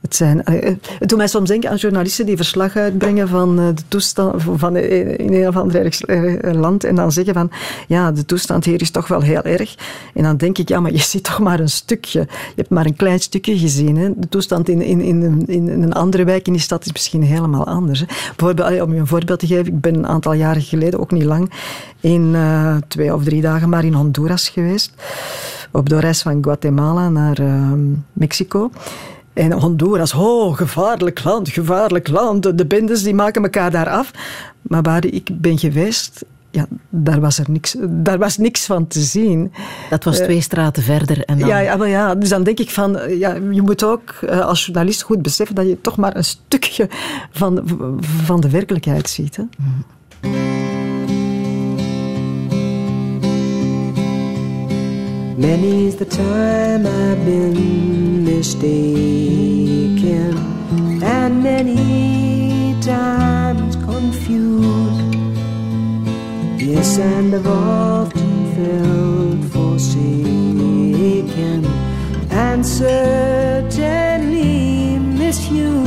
Speaker 4: Het, zijn, eh, het doet mij soms denken aan journalisten die verslag uitbrengen van eh, de toestand van in een of ander eh, land en dan zeggen van ja, de toestand hier is toch wel heel erg. En dan denk ik, ja, maar je ziet toch maar een stukje. Je hebt maar een klein stukje gezien. Hè. De toestand in, in, in, in een andere wijk in die stad is misschien helemaal anders. Om je een voorbeeld te geven, ik ben een aantal jaren geleden, ook niet lang, in eh, twee of drie dagen maar in Honduras geweest op de reis van Guatemala naar ehm, Mexico. En Honduras, oh, gevaarlijk land, gevaarlijk land. De bendes die maken elkaar daar af. Maar waar ik ben geweest, ja, daar, was er niks, daar was niks van te zien.
Speaker 3: Dat was twee straten verder. En dan,
Speaker 4: Ja, ja, maar ja, dus dan denk ik van, eh, ja, je moet ook eh, als journalist goed beseffen dat je toch maar een stukje van, van de werkelijkheid ziet. Hè?
Speaker 7: Many's the time I've been mistaken, and many times confused. Yes, and I've often felt forsaken, and certainly misused.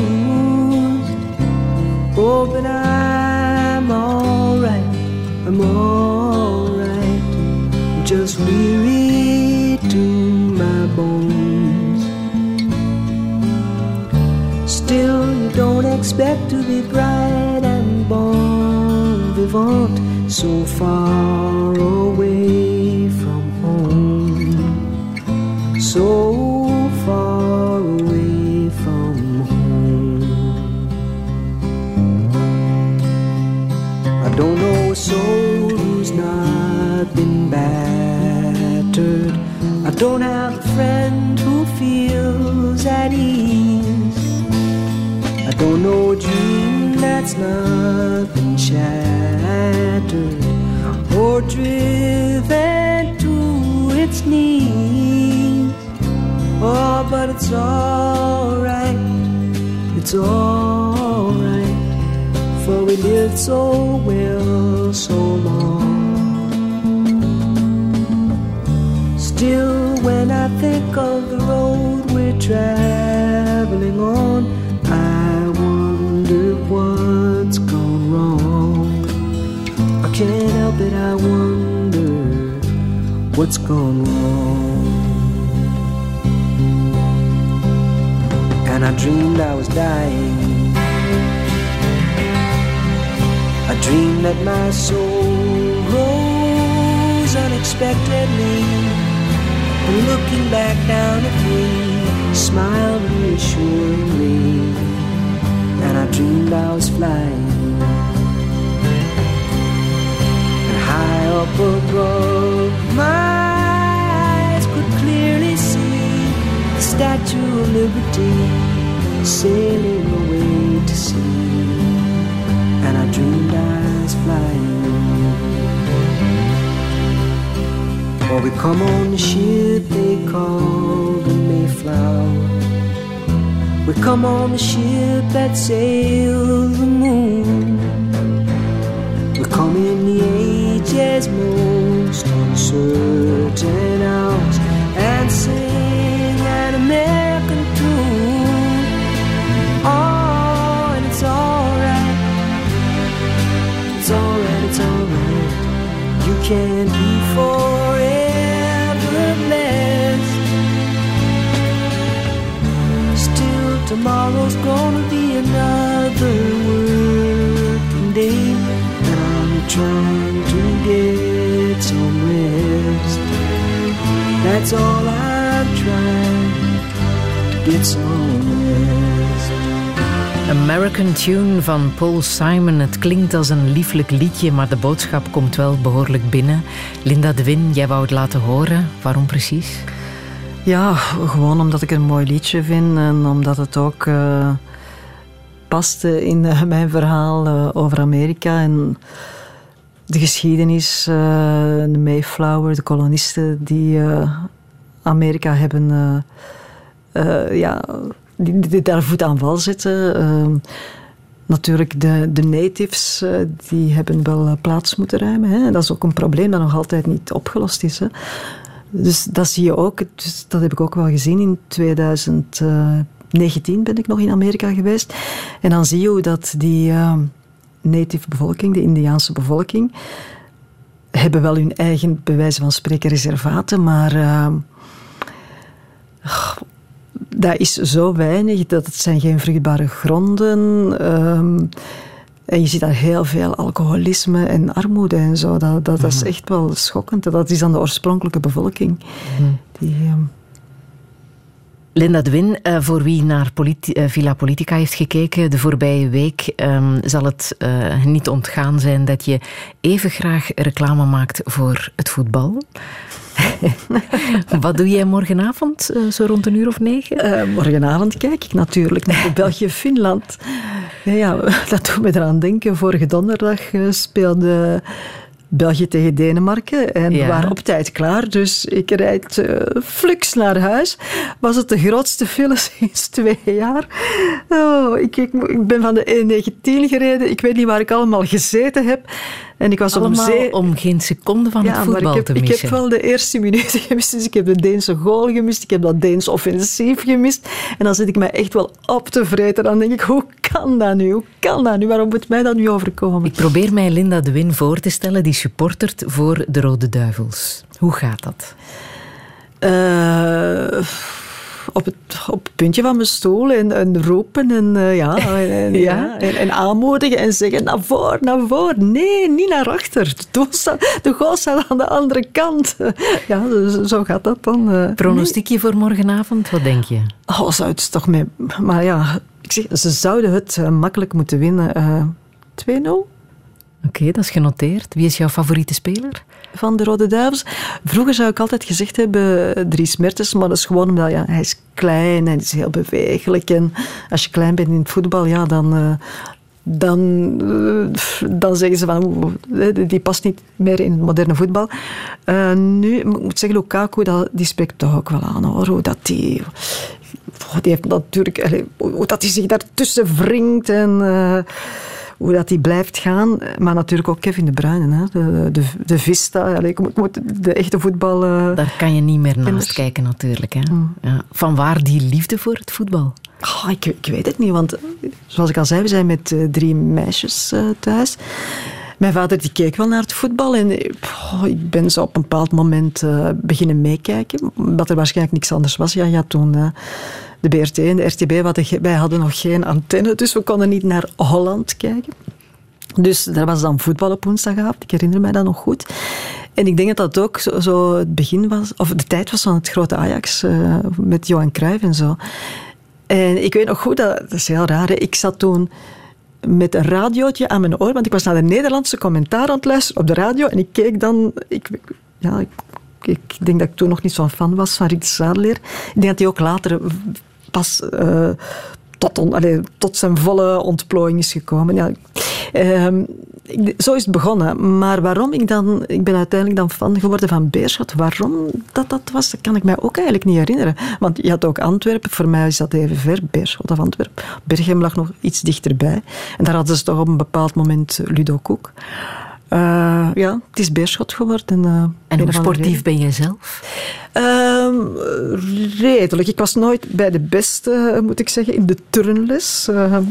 Speaker 7: Oh, but I'm alright, I'm alright, expect to be bright and bon vivant so far away from home. So driven to its knees. Oh, but it's alright, it's alright for we lived so well so long. Still, when I think of the road we're traveling what's gone wrong. And I dreamed I was dying. I dreamed that my soul rose unexpectedly. And looking back down at me, smiled reassuringly. And I dreamed I was flying. And high up above, my Statue of Liberty sailing away to sea. And I dreamed I was flying. Or we come on the ship they call the Mayflower. We come on the ship that sails the moon. We come in the age's most uncertain hours forever. Still, tomorrow's gonna be another working day, and I'm trying to get some rest. That's all I'm trying to get some rest.
Speaker 3: American Tune van Paul Simon. Het klinkt als een lieflijk liedje, maar de boodschap komt wel behoorlijk binnen. Linda de Win, jij wou het laten horen. Waarom precies?
Speaker 4: Ja, gewoon omdat ik het een mooi liedje vind en omdat het ook uh, paste in uh, mijn verhaal uh, over Amerika en de geschiedenis, de Mayflower, de kolonisten die Amerika hebben ja, die, daar voet aan wal zetten. natuurlijk, de, de natives die hebben wel plaats moeten ruimen. Hè. Dat is ook een probleem dat nog altijd niet opgelost is. Hè. Dus dat zie je ook. Dus dat heb ik ook wel gezien in 2019 ben ik nog in Amerika geweest. En dan zie je hoe dat die uh, native bevolking, de Indiaanse bevolking, hebben wel hun eigen, bij wijze van spreken, reservaten, maar uh, dat is zo weinig dat het zijn geen vruchtbare gronden um, en je ziet daar heel veel alcoholisme en armoede en zo. Dat, dat, dat is echt wel schokkend. Dat is dan de oorspronkelijke bevolking. Mm. Die, um...
Speaker 3: Linda de Win, uh, voor wie naar politi uh, Villa Politica heeft gekeken de voorbije week, um, zal het uh, niet ontgaan zijn dat je even graag reclame maakt voor het voetbal. Wat doe jij morgenavond, zo rond een uur of negen?
Speaker 4: morgenavond kijk ik natuurlijk naar België-Finland. Ja, ja, dat doet me eraan denken. Vorige donderdag speelde België tegen Denemarken. En we waren op tijd klaar, dus ik rijd uh, flux naar huis. Was het de grootste file sinds twee jaar. Oh, ik, ik, ik ben van de E19 gereden. Ik weet niet waar ik allemaal gezeten heb. En ik was
Speaker 3: Allemaal
Speaker 4: zee.
Speaker 3: om geen seconde van
Speaker 4: ja,
Speaker 3: het voetbal
Speaker 4: maar ik heb,
Speaker 3: te missen.
Speaker 4: Ik heb wel de eerste minuten gemist. Dus ik heb de Deense goal gemist. Ik heb dat Deens offensief gemist. En dan zit ik mij echt wel op te vreten. Dan denk ik, hoe kan dat nu? Hoe kan dat nu? Waarom moet mij dat nu overkomen?
Speaker 3: Ik probeer mij Linda de Win voor te stellen, die supportert voor de Rode Duivels. Hoe gaat dat?
Speaker 4: Uh, op het, op het puntje van mijn stoel en, en roepen en, uh, ja, en, ja. En, en, aanmoedigen en zeggen naar voren, naar voren. Nee, niet naar achter. De, staat, de goal staat aan de andere kant. Ja, dus zo gaat dat dan.
Speaker 3: Pronostiekje voor morgenavond, wat denk je?
Speaker 4: Oh, zou het toch mee... Maar ja, ik zeg, ze zouden het uh, makkelijk moeten winnen. 2-0.
Speaker 3: Oké, okay, dat is genoteerd. Wie is jouw favoriete speler?
Speaker 4: Van de Rode Duivels. Vroeger zou ik altijd gezegd hebben Dries Mertens, maar dat is gewoon omdat ja, hij is klein en is heel bewegelijk. En als je klein bent in het voetbal, ja, dan, uh, dan, uh, dan zeggen ze van die past niet meer in het moderne voetbal. Uh, nu, ik moet zeggen, Lukaku, dat, die spreekt toch ook wel aan hoor, hoe dat die... Oh, die heeft natuurlijk... Hoe dat hij zich daartussen wringt en hoe dat die blijft gaan. Maar natuurlijk ook Kevin De Bruyne, hè? De, de, de Vista. Ik moet, ik moet de echte voetbal... eh,
Speaker 3: Daar kan je niet meer naast
Speaker 4: Kinders.
Speaker 3: kijken natuurlijk. Hè. Ja. Van waar die liefde voor het voetbal?
Speaker 4: Oh, ik, ik weet het niet, want zoals ik al zei, we zijn met eh, drie meisjes eh, thuis. Mijn vader die keek wel naar het voetbal en oh, ik ben zo op een bepaald moment beginnen meekijken. Omdat er waarschijnlijk niks anders was. Ja, ja toen de BRT en de RTB, wij hadden nog geen antenne, dus we konden niet naar Holland kijken. Dus daar was dan voetbal op woensdagavond. Ik herinner mij dat nog goed. En ik denk dat dat ook zo, het begin was, of de tijd was van het grote Ajax eh, met Johan Cruijff en zo. En ik weet nog goed, dat, is heel raar, ik zat toen met een radiootje aan mijn oor, want ik was naar de Nederlandse commentaar aan het op de radio en ik keek dan... Ik, ja, ik, ik denk dat ik toen nog niet zo'n fan was van Riet Zadeleer. Ik denk dat hij ook later pas eh, tot, tot zijn volle ontplooiing is gekomen. Ja, Ehm, zo is het begonnen. Maar waarom ik dan... Ik ben uiteindelijk dan fan geworden van Beerschot. Waarom dat dat was, dat kan ik mij ook eigenlijk niet herinneren. Want je had ook Antwerpen. Voor mij is dat even ver. Beerschot of Antwerpen. Berchem lag nog iets dichterbij. En daar hadden ze toch op een bepaald moment Ludo Koek. Eh, ja, het is Beerschot geworden. eh,
Speaker 3: En hoe sportief ben jij zelf?
Speaker 4: Ehm, redelijk. Ik was nooit bij de beste, eh, moet ik zeggen, in de turnles. Ehm,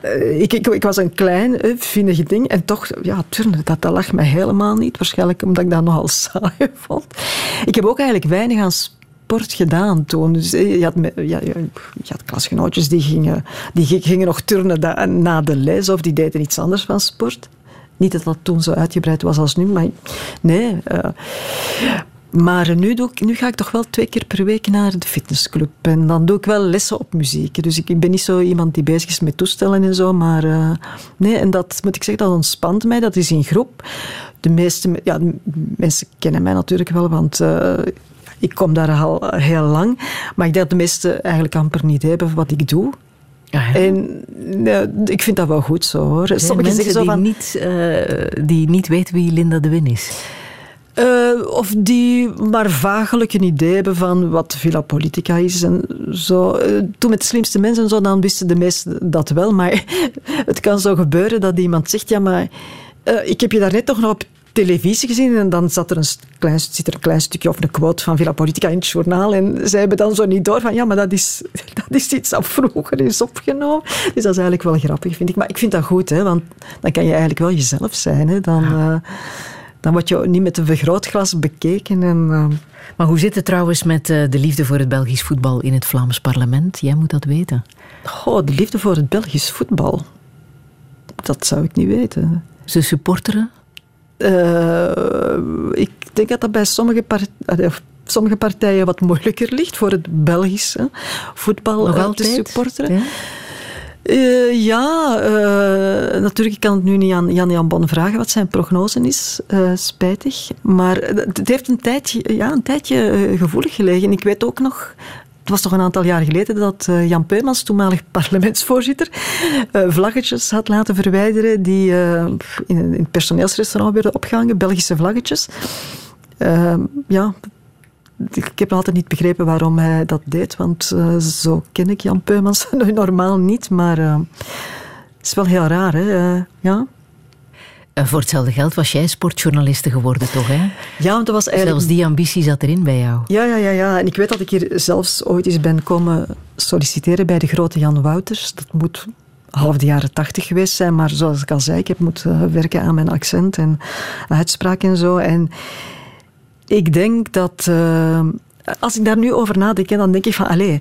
Speaker 4: eh, ik, ik, ik was een klein, vinnige ding. En toch, ja, turnen, dat, dat lag mij helemaal niet. Waarschijnlijk omdat ik dat nogal saai vond. Ik heb ook eigenlijk weinig aan sport gedaan toen. Dus je had, je had klasgenootjes die gingen, die gi- gingen nog turnen da- na de les. Of die deden iets anders van sport. Niet dat dat toen zo uitgebreid was als nu, maar nee. eh, maar nu, doe ik, nu ga ik toch wel twee keer per week naar de fitnessclub. En dan doe ik wel lessen op muziek. Dus ik, ben niet zo iemand die bezig is met toestellen en zo. Maar eh, nee, en dat moet ik zeggen, dat ontspant mij. Dat is in groep. De meeste me- ja, mensen kennen mij natuurlijk wel, want eh, ik kom daar al heel lang. Maar ik denk dat de meesten eigenlijk amper niet hebben wat ik doe. En ik vind dat wel goed zo hoor.
Speaker 3: Er
Speaker 4: Sommigen
Speaker 3: mensen
Speaker 4: zeggen zo
Speaker 3: die,
Speaker 4: van,
Speaker 3: niet, eh, die niet weten wie Linda de Win is.
Speaker 4: Eh, of die maar vagelijk een idee hebben van wat Villa Politica is. En zo. Eh, toen met de slimste mensen en zo, dan wisten de meesten dat wel. Maar het kan zo gebeuren dat iemand zegt, ja maar ik heb je daarnet toch nog op televisie gezien en dan zat er een, klein, zit er een klein stukje of een quote van Villa Politica in het journaal en zij hebben dan zo niet door van ja, maar dat is, dat is iets dat vroeger is opgenomen. Dus dat is eigenlijk wel grappig, vind ik. Maar ik vind dat goed, hè, want dan kan je eigenlijk wel jezelf zijn. Hè. Dan, eh, dan word je niet met een vergrootglas bekeken. En, eh,
Speaker 3: Maar hoe zit het trouwens met eh, de liefde voor het Belgisch voetbal in het Vlaams parlement? Jij moet dat weten.
Speaker 4: goh, de liefde voor het Belgisch voetbal. Dat zou ik niet weten.
Speaker 3: Ze supporteren?
Speaker 4: Eh, ik denk dat dat bij sommige, part- of sommige partijen wat moeilijker ligt voor het Belgische voetbal
Speaker 3: Nog
Speaker 4: eh,
Speaker 3: altijd?
Speaker 4: te supporteren.
Speaker 3: Ja?
Speaker 4: Eh, ja, natuurlijk, ik kan het nu niet aan Jan-Jan Bon vragen wat zijn prognose is. spijtig. Maar het heeft een tijdje, ja, een tijdje gevoelig gelegen. Ik weet ook nog... Het was toch een aantal jaar geleden dat eh, Jan Peumans, toenmalig parlementsvoorzitter, eh, vlaggetjes had laten verwijderen die eh, in, het personeelsrestaurant werden opgehangen, Belgische vlaggetjes. Eh, ja, ik heb altijd niet begrepen waarom hij dat deed, want zo ken ik Jan Peumans normaal niet, maar het is wel heel raar, hè? Ja.
Speaker 3: Eh, voor hetzelfde geld was jij sportjournaliste geworden, toch? Hè?
Speaker 4: ja, want dat was eigenlijk...
Speaker 3: Zelfs die ambitie zat erin bij jou.
Speaker 4: Ja, ja, ja, ja. En ik weet dat ik hier zelfs ooit eens ben komen solliciteren bij de grote Jan Wouters. Dat moet half de jaren tachtig geweest zijn, maar zoals ik al zei, ik heb moeten werken aan mijn accent en uitspraak en zo. En ik denk dat, eh, als ik daar nu over nadenk, dan denk ik van, allee,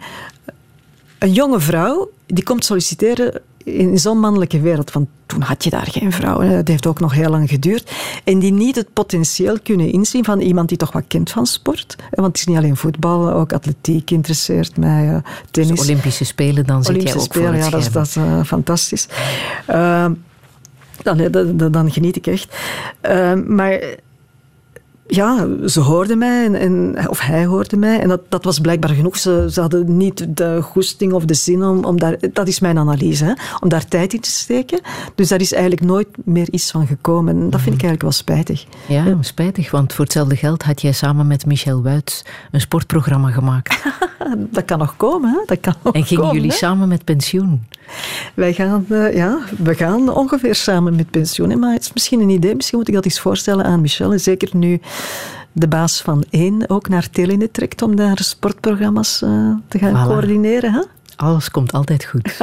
Speaker 4: een jonge vrouw die komt solliciteren in zo'n mannelijke wereld. Want toen had je daar geen vrouw. Hè. Het heeft ook nog heel lang geduurd. En die niet het potentieel kunnen inzien van iemand die toch wat kent van sport. Want het is niet alleen voetbal, ook atletiek interesseert mij, eh, tennis.
Speaker 3: Dus Olympische Spelen, dan zit
Speaker 4: Olympische
Speaker 3: jij ook voor
Speaker 4: Spelen,
Speaker 3: het
Speaker 4: ja, dat is, dat is eh, fantastisch. Uh, dan, dan, dan geniet ik echt. Uh, maar ja, ze hoorden mij, en, en, of hij hoorde mij. En dat, dat was blijkbaar genoeg. Ze, ze hadden niet de goesting of de zin om, om daar... Dat is mijn analyse, hè, om daar tijd in te steken. Dus daar is eigenlijk nooit meer iets van gekomen. En dat vind ik eigenlijk wel spijtig.
Speaker 8: Ja, spijtig, want voor hetzelfde geld had jij samen met Michel Wuits een sportprogramma gemaakt.
Speaker 4: dat kan nog komen, hè. Dat kan nog
Speaker 8: en gingen
Speaker 4: komen,
Speaker 8: jullie
Speaker 4: hè.
Speaker 8: samen met pensioen?
Speaker 4: Wij gaan, eh, ja, we gaan ongeveer samen met pensioen. hè. Maar het is misschien een idee. Misschien moet ik dat eens voorstellen aan Michel. En zeker nu de baas van één ook naar Telenet trekt om daar sportprogramma's eh, te gaan
Speaker 8: Voilà.
Speaker 4: coördineren. Hè?
Speaker 8: Alles komt altijd goed.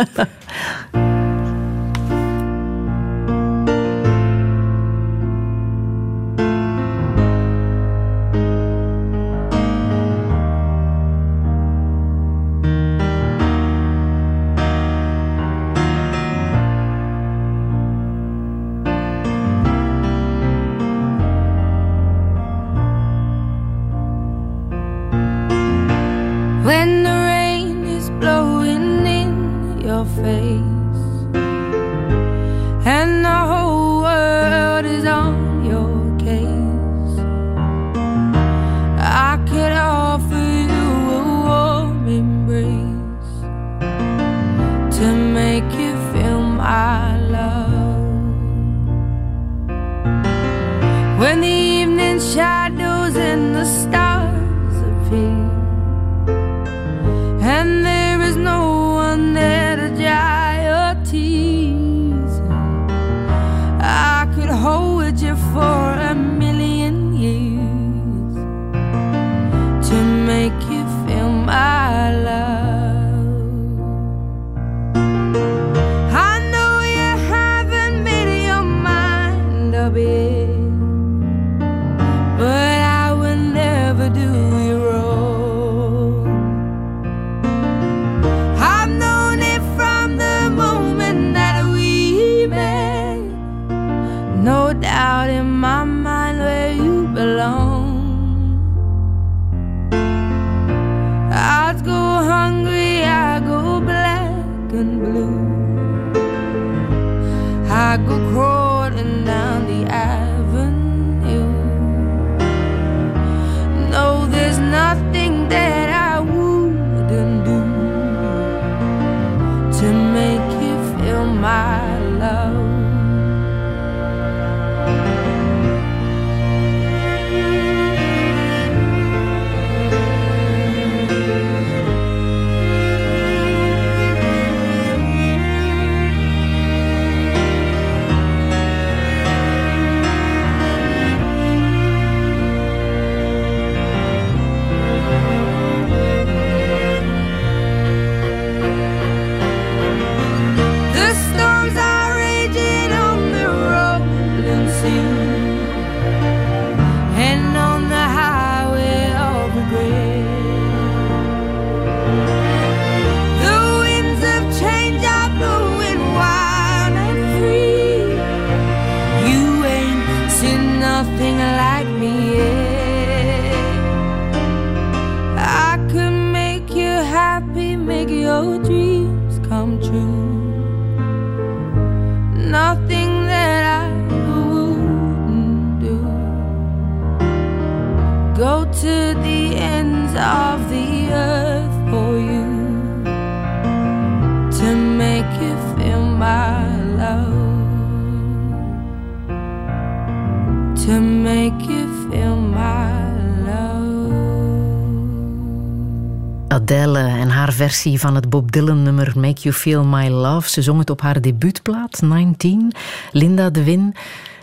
Speaker 8: van het Bob Dylan nummer Make You Feel My Love. Ze zong het op haar debuutplaat, 19, Linda de Win.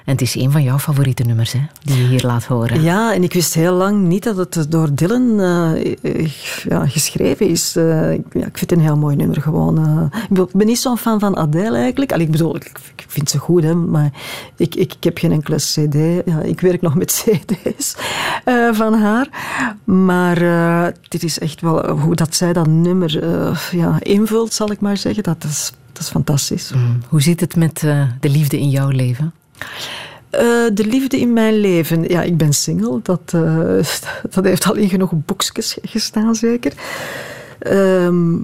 Speaker 8: En het is een van jouw favoriete nummers, hè, die je hier laat horen.
Speaker 4: Ja, en ik wist heel lang niet dat het door Dylan eh, eh, ja, geschreven is. Eh, ik, ja, ik vind het een heel mooi nummer gewoon. ik ben niet zo'n fan van Adele eigenlijk. Allee, ik bedoel, ik, ik vind ze goed, hè, maar ik, ik, ik heb geen enkele cd. Ja, ik werk nog met cd's van haar. Maar dit is echt wel hoe dat zij dat nummer ja, invult, zal ik maar zeggen. Dat is, dat is fantastisch.
Speaker 8: Mm. Hoe zit het met de liefde in jouw leven?
Speaker 4: Eh, de liefde in mijn leven. Ja, ik ben single. Dat, eh, dat heeft al in genoeg boekjes gestaan, zeker. Ehm,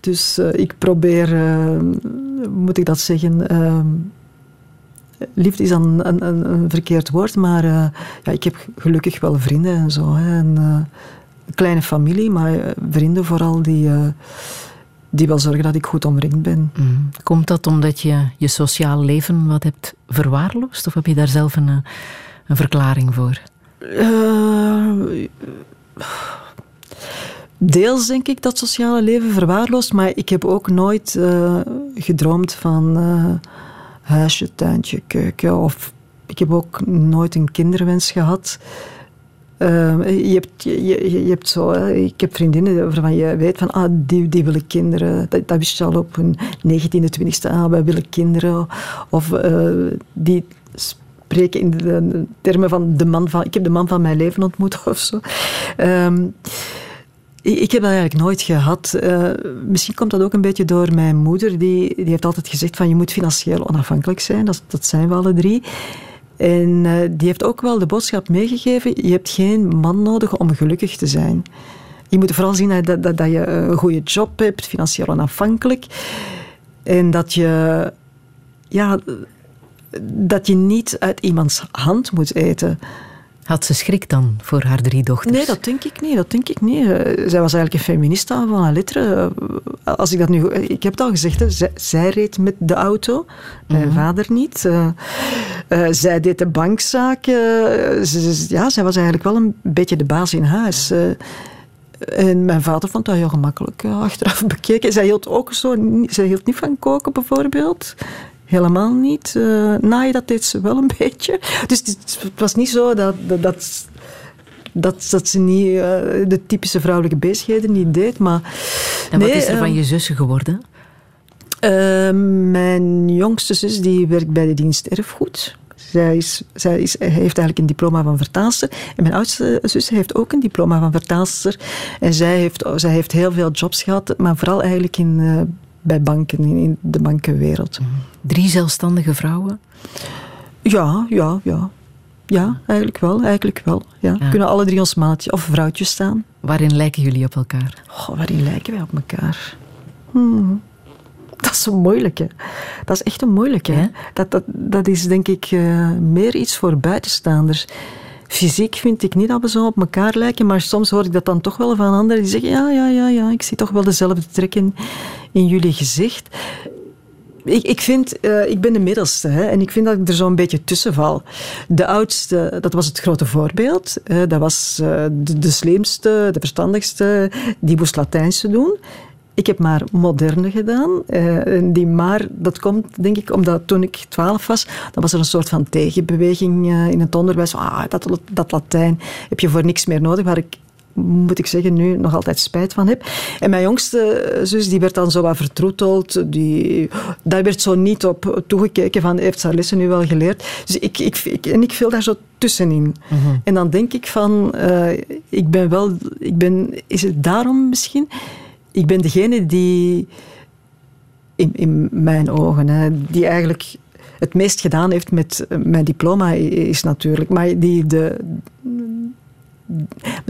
Speaker 4: dus eh, ik probeer, moet ik dat zeggen, ehm, liefde is dan een, een, een verkeerd woord, maar ja, ik heb gelukkig wel vrienden en zo. Hè, en, een kleine familie, maar vrienden vooral die, die wel zorgen dat ik goed omringd ben.
Speaker 3: Mm. Komt dat omdat je je sociaal leven wat hebt verwaarloosd? Of heb je daar zelf een, een verklaring voor?
Speaker 4: Deels denk ik dat sociale leven verwaarloosd, maar ik heb ook nooit uh, gedroomd van uh, huisje, tuintje, keuken. Of ik heb ook nooit een kinderwens gehad. Uh, je, hebt, je, je, hebt zo, ik heb vriendinnen waarvan je weet van, ah, die, die willen kinderen. Dat, dat wist je al op hun 19e, 20e, ah, wij willen kinderen. Of die spreken in de, termen van de man van, ik heb de man van mijn leven ontmoet of zo. Um, ik heb dat eigenlijk nooit gehad. Uh, misschien komt dat ook een beetje door mijn moeder. Die, die heeft altijd gezegd van je moet financieel onafhankelijk zijn. Dat, dat zijn we alle drie. En uh, die heeft ook wel de boodschap meegegeven. Je hebt geen man nodig om gelukkig te zijn. Je moet vooral zien dat, dat, dat je een goede job hebt, financieel onafhankelijk. En dat je, ja, dat je niet uit iemands hand moet eten.
Speaker 3: Had ze schrik dan voor haar drie dochters?
Speaker 4: Nee, dat denk ik niet. Dat denk ik niet. Eh, zij was eigenlijk een feminista van een lettre. Eh, als ik dat nu... Ik heb het al gezegd, zij, zij reed met de auto. Mijn mm -hmm. vader niet. Uh, uh, zij deed de bankzaken. Ze, ja, zij was eigenlijk wel een beetje de baas in huis. En mijn vader vond dat heel gemakkelijk achteraf bekeken. Zij hield ook zo... Zij hield niet van koken, bijvoorbeeld helemaal niet. Uh, naaien, dat deed ze wel een beetje. Dus het was niet zo dat, dat, dat, dat, dat ze niet uh, de typische vrouwelijke bezigheden niet deed. Maar,
Speaker 3: en wat nee, is er van uh, je zussen geworden?
Speaker 4: mijn jongste zus die werkt bij de dienst erfgoed. Zij, is, zij is, heeft eigenlijk een diploma van vertaalster. En mijn oudste zus heeft ook een diploma van vertaalster. En zij heeft, zij heeft heel veel jobs gehad, maar vooral eigenlijk in bij banken, in de bankenwereld.
Speaker 3: Drie zelfstandige vrouwen?
Speaker 4: Ja, ja, ja. Ja, eigenlijk wel. Eigenlijk wel ja. ja. Kunnen alle drie ons maatje of vrouwtje staan.
Speaker 3: Waarin lijken jullie op elkaar?
Speaker 4: Oh, waarin lijken wij op elkaar? Hmm. Dat is een moeilijke. Dat is echt een moeilijke. Ja? Dat, dat, dat is denk ik uh, meer iets voor buitenstaanders. Fysiek vind ik niet dat we zo op elkaar lijken, maar soms hoor ik dat dan toch wel van anderen die zeggen: ja, ja, ja, ja, ik zie toch wel dezelfde trekken in jullie gezicht. Ik, ik, vind, uh, ik ben de middelste hè, en ik vind dat ik er zo'n beetje tussen val. De oudste, dat was het grote voorbeeld. Dat was uh, de, de, slimste, de verstandigste, die moest Latijnse doen. Ik heb maar moderne gedaan. Uh, die maar, dat komt denk ik omdat toen ik twaalf was, dan was er een soort van tegenbeweging uh, in het onderwijs. Ah, dat, dat Latijn heb je voor niks meer nodig, waar ik moet ik zeggen, nu nog altijd spijt van heb. En mijn jongste zus, die werd dan zo wat vertroeteld. Die, daar werd zo niet op toegekeken van, heeft ze haar lessen nu wel geleerd? Dus ik, ik, ik en ik viel daar zo tussenin. Mm -hmm. En dan denk ik van, uh, ik ben wel, ik ben, is het daarom misschien ik ben degene die, in, in mijn ogen, hè, die eigenlijk het meest gedaan heeft met mijn diploma, is natuurlijk. Maar die de.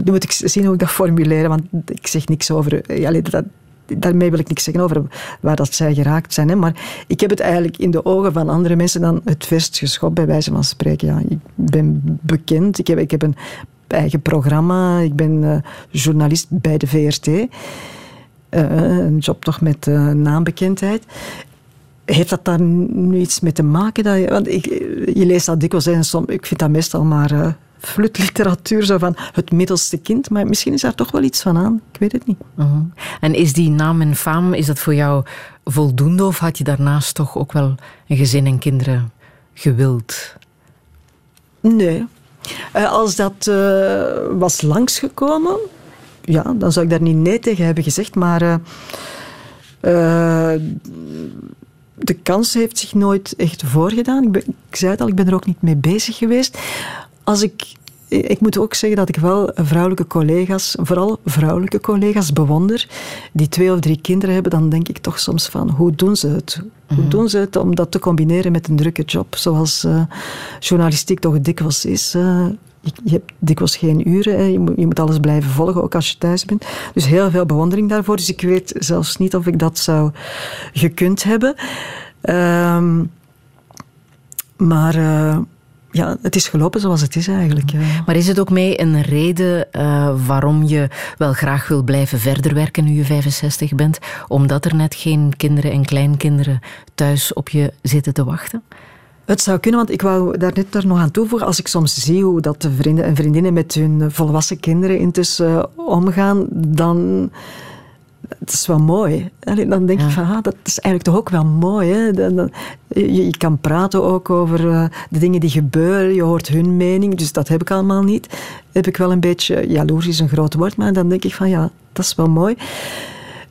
Speaker 4: Moet ik zien hoe ik dat formuleer, want ik zeg niks over. Ja, dat, daarmee wil ik niks zeggen over waar dat zij geraakt zijn. Hè. Maar ik heb het eigenlijk in de ogen van andere mensen dan het verst geschopt, bij wijze van spreken. Ja, ik ben bekend, ik heb, ik heb een eigen programma, ik ben uh, journalist bij de VRT. Uh, een job toch met uh, naambekendheid. Heeft dat daar nu iets mee te maken? Dat je, want ik, je leest dat dikwijls en soms, ik vind dat meestal maar uh, flutliteratuur, zo van het middelste kind. Maar misschien is daar toch wel iets van aan. Ik weet het niet.
Speaker 3: Uh -huh. En is die naam en faam, is dat voor jou voldoende? Of had je daarnaast toch ook wel een gezin en kinderen gewild?
Speaker 4: Nee. als dat was langsgekomen ja, dan zou ik daar niet nee tegen hebben gezegd. Maar uh, uh, de kans heeft zich nooit echt voorgedaan. Ik, ik zei het al, ik ben er ook niet mee bezig geweest. Als ik ik moet ook zeggen dat ik wel vrouwelijke collega's, vooral vrouwelijke collega's, bewonder, die twee of drie kinderen hebben, dan denk ik toch soms van, hoe doen ze het? Hoe mm. doen ze het om dat te combineren met een drukke job, zoals uh, journalistiek toch dikwijls is? Uh, je hebt dikwijls geen uren. Hè. Je, moet, je moet alles blijven volgen, ook als je thuis bent. Dus heel veel bewondering daarvoor. Dus ik weet zelfs niet of ik dat zou gekund hebben. Um, Maar uh, ja, het is gelopen zoals het is eigenlijk. Ja.
Speaker 3: Maar is het ook mee een reden uh, waarom je wel graag wil blijven verder werken nu je 65 bent? Omdat er net geen kinderen en kleinkinderen thuis op je zitten te wachten?
Speaker 4: Het zou kunnen, want ik wou daar net er nog aan toevoegen. Als ik soms zie hoe dat de vrienden en vriendinnen met hun volwassen kinderen intussen omgaan, dan het is wel mooi. Dan denk ik van, ah, dat is eigenlijk toch ook wel mooi. Hè? Dan, je, je, kan praten ook over uh, de dingen die gebeuren. Je hoort hun mening, dus dat heb ik allemaal niet. Heb ik wel een beetje, jaloers is een groot woord, maar dan denk ik van, ja, dat is wel mooi.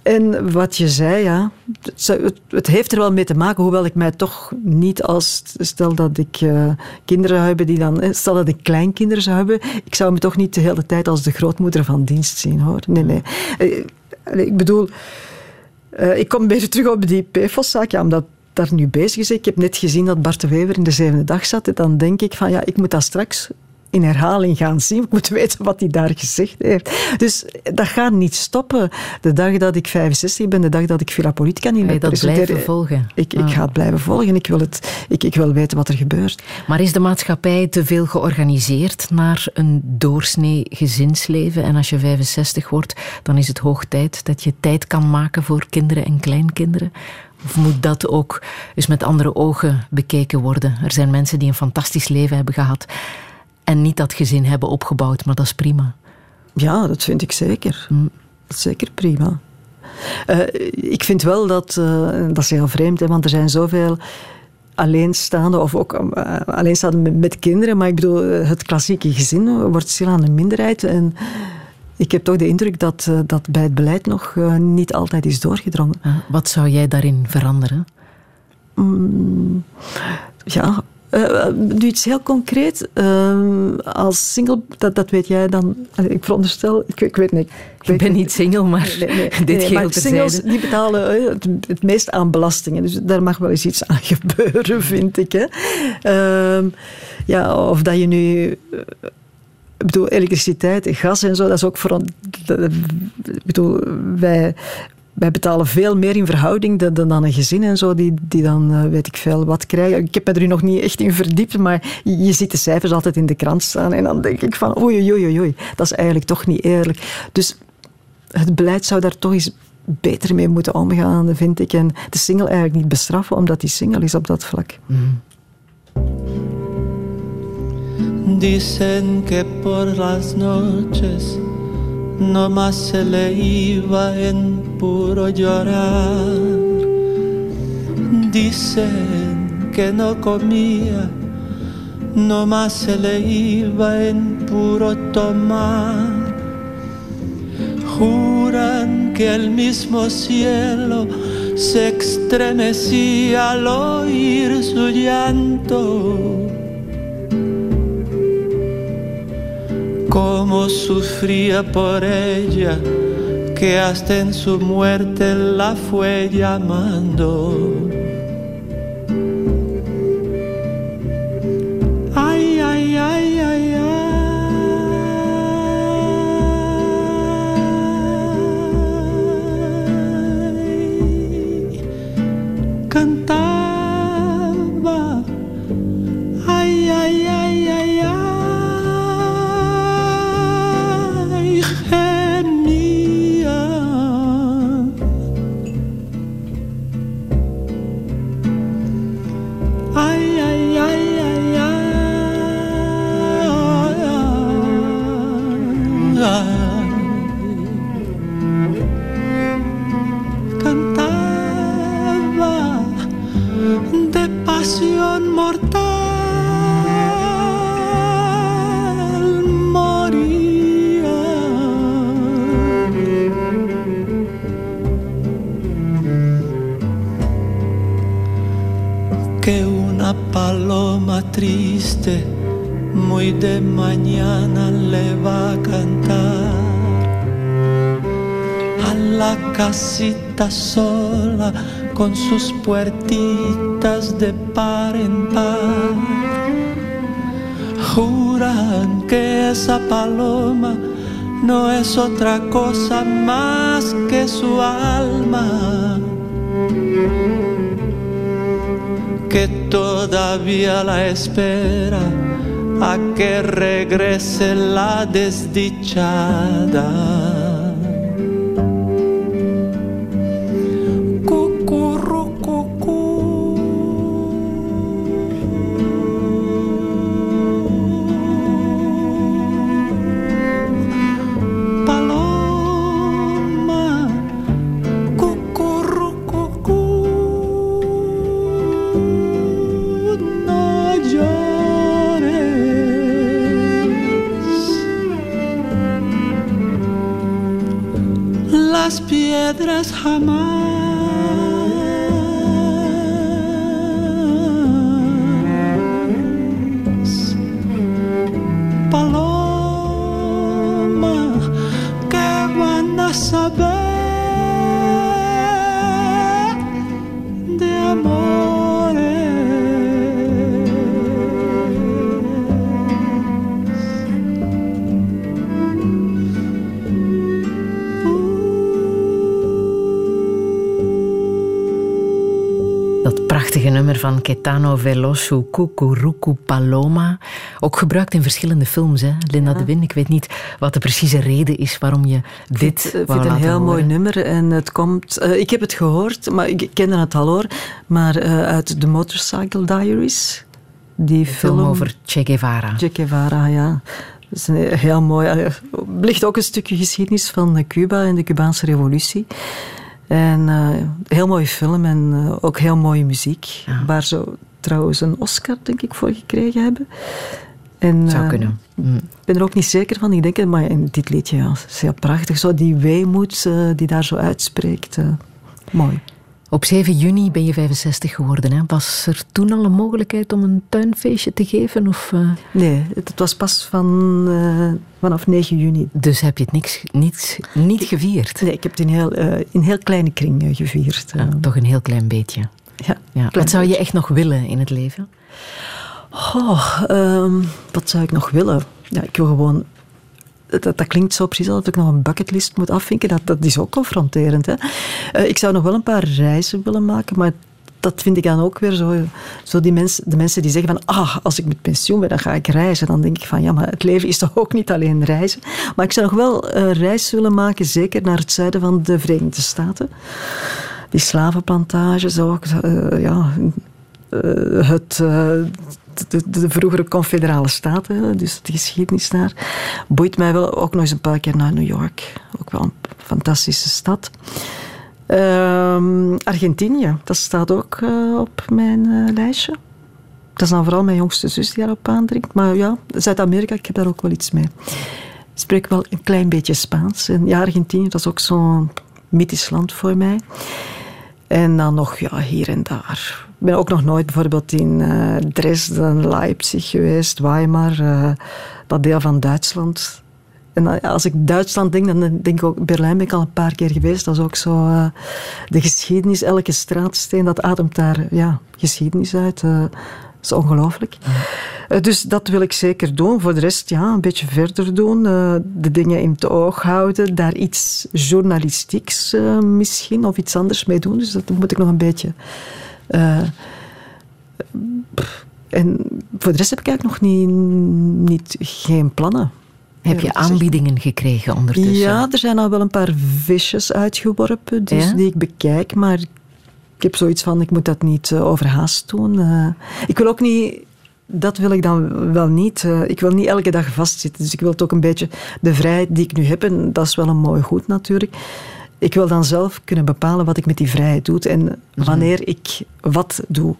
Speaker 4: En wat je zei, ja, het, het, heeft er wel mee te maken, hoewel ik mij toch niet als, stel dat ik uh, kinderen heb die dan, stel dat ik kleinkinderen zou hebben, ik zou me toch niet de hele tijd als de grootmoeder van dienst zien, hoor. Nee, nee. Ik bedoel, uh, ik kom een beetje terug op die PFOS-zaak, omdat daar nu bezig is. Ik heb net gezien dat Bart Wever in de zevende dag zat. En dan denk ik van, ja, ik moet dat straks in herhaling gaan zien. Ik moet weten wat hij daar gezegd heeft. Dus dat gaat niet stoppen. De dag dat ik 65 ben, de dag dat ik Villa Politica niet meer
Speaker 3: dat blijven volgen?
Speaker 4: Ik, ik ga het blijven volgen. Ik wil, het, ik, ik wil weten wat er gebeurt.
Speaker 3: Maar is de maatschappij te veel georganiseerd naar een doorsnee gezinsleven? En als je 65 wordt, dan is het hoog tijd dat je tijd kan maken voor kinderen en kleinkinderen? Of moet dat ook eens met andere ogen bekeken worden? Er zijn mensen die een fantastisch leven hebben gehad en niet dat gezin hebben opgebouwd, maar dat is prima.
Speaker 4: Ja, dat vind ik zeker. Mm. Dat is zeker prima. Uh, ik vind wel dat, uh, dat is heel vreemd, hè, want er zijn zoveel alleenstaande of ook uh, alleenstaande met, met, kinderen, maar ik bedoel, het klassieke gezin wordt stil aan de minderheid en ik heb toch de indruk dat dat bij het beleid nog niet altijd is doorgedrongen.
Speaker 3: wat zou jij daarin veranderen?
Speaker 4: Mm, ja, uh, nu iets heel concreet. Uh, als single, dat, dat weet jij dan. Ik veronderstel, ik, ik weet niet. Ik,
Speaker 3: ik ben niet single, maar nee, nee, dit nee, maar
Speaker 4: Singles die betalen het, het, meest aan belastingen. Dus daar mag wel eens iets aan gebeuren, vind ik. Hè. Ehm, ja, of dat je nu. Ik bedoel, elektriciteit, gas en zo, dat is ook voor. Ik bedoel, wij, wij betalen veel meer in verhouding dan, dan een gezin en zo, die, die dan uh, weet ik veel wat krijgen. Ik heb me er nog niet echt in verdiept, maar je, je, ziet de cijfers altijd in de krant staan en dan denk ik van oei, oei, oei, oei, dat is eigenlijk toch niet eerlijk. Dus het beleid zou daar toch eens beter mee moeten omgaan, vind ik. En de single eigenlijk niet bestraffen, omdat die single is op dat vlak. Mm.
Speaker 9: Dicen que por las noches no más se le iba en puro llorar. Dicen que no comía, no más se le iba en puro tomar. Juran que el mismo cielo se estremecía al oír su llanto cómo sufría por ella, que hasta en su muerte la fue llamando. Sola con sus puertitas de par en par. Juran que esa paloma no es otra cosa más que su alma. Todavía la espera a que regrese la desdichada. Piedras jamás. Van
Speaker 3: Caetano Veloso, Cucurucu Paloma. Ook gebruikt in verschillende films, hè? Linda de Win. Ik weet niet wat de precieze reden is waarom je dit
Speaker 4: Ik vind het een
Speaker 3: laten
Speaker 4: heel mooi nummer en het komt... eh, ik heb het gehoord, maar ik kende het al hoor. Maar eh, uit The Motorcycle Diaries. Die film,
Speaker 3: Film over Che Guevara.
Speaker 4: Che Guevara, ja. Dat is een heel mooi... eh, Er ligt ook een stukje geschiedenis van eh, Cuba en de Cubaanse revolutie. En eh, heel mooie film en eh, ook heel mooie muziek. Waar ze trouwens een Oscar, denk ik, voor gekregen hebben. En,
Speaker 3: Zou
Speaker 4: eh,
Speaker 3: kunnen. Mm.
Speaker 4: ik ben er ook niet zeker van. Ik denk, maar in dit liedje ja, is heel prachtig. Zo die weemoed die daar zo uitspreekt. mooi.
Speaker 3: Op 7 juni ben je 65 geworden. Hè? Was er toen al een mogelijkheid om een tuinfeestje te geven? Of, eh,
Speaker 4: Nee, het, was pas van, eh, vanaf 9 juni.
Speaker 3: Dus heb je het niks, niet, niet gevierd?
Speaker 4: Nee, ik heb het in heel, eh, in heel kleine kring gevierd.
Speaker 3: Ja, toch een heel klein beetje.
Speaker 4: ja,
Speaker 3: Ja. Wat zou je echt nog willen in het leven?
Speaker 4: Oh, ehm, wat zou ik nog willen? Ja, ik wil gewoon... Dat, dat klinkt zo precies alsof ik nog een bucketlist moet afvinken. Dat, dat is ook confronterend. Hè? Eh, ik zou nog wel een paar reizen willen maken, maar dat vind ik dan ook weer zo... zo die mensen, de mensen die zeggen van... Ah, als ik met pensioen ben, dan ga ik reizen. Dan denk ik van, ja, maar het leven is toch ook niet alleen reizen? Maar ik zou nog wel een reis willen maken, zeker naar het zuiden van de Verenigde Staten. Die slavenplantages ook. eh, ja, eh, het, de, de vroegere confederale staten, dus de geschiedenis daar, boeit mij wel ook nog eens een paar keer naar New York. Ook wel een fantastische stad. Ehm, Argentinië, dat staat ook eh, op mijn eh, lijstje. Dat is dan vooral mijn jongste zus die daarop aandringt. Maar ja, Zuid-Amerika, ik heb daar ook wel iets mee. Ik spreek wel een klein beetje Spaans. En ja, Argentinië, dat is ook zo'n mythisch land voor mij. En dan nog ja, hier en daar. Ik ben ook nog nooit bijvoorbeeld in eh, Dresden, Leipzig geweest, Weimar, eh, dat deel van Duitsland. En als ik Duitsland denk, dan denk ik ook Berlijn ben ik al een paar keer geweest. Dat is ook zo eh, de geschiedenis, elke straatsteen, dat ademt daar ja, geschiedenis uit. dat is ongelooflijk. Dus dat wil ik zeker doen. Voor de rest, ja, een beetje verder doen. de dingen in het oog houden. Daar iets journalistieks misschien of iets anders mee doen. Dus dat moet ik nog een beetje. Eh, en voor de rest heb ik eigenlijk nog niet, niet geen plannen.
Speaker 3: Heb je aanbiedingen gekregen ondertussen?
Speaker 4: Ja, er zijn al wel een paar visjes uitgeworpen, dus
Speaker 3: Ja?
Speaker 4: die ik bekijk. Maar ik heb zoiets van, ik moet dat niet eh, overhaast doen. Eh, ik wil ook niet... Dat wil ik dan wel niet. ik wil niet elke dag vastzitten. Dus ik wil het ook een beetje... De vrijheid die ik nu heb, en dat is wel een mooi goed natuurlijk. Ik wil dan zelf kunnen bepalen wat ik met die vrijheid doe en wanneer ik wat doe.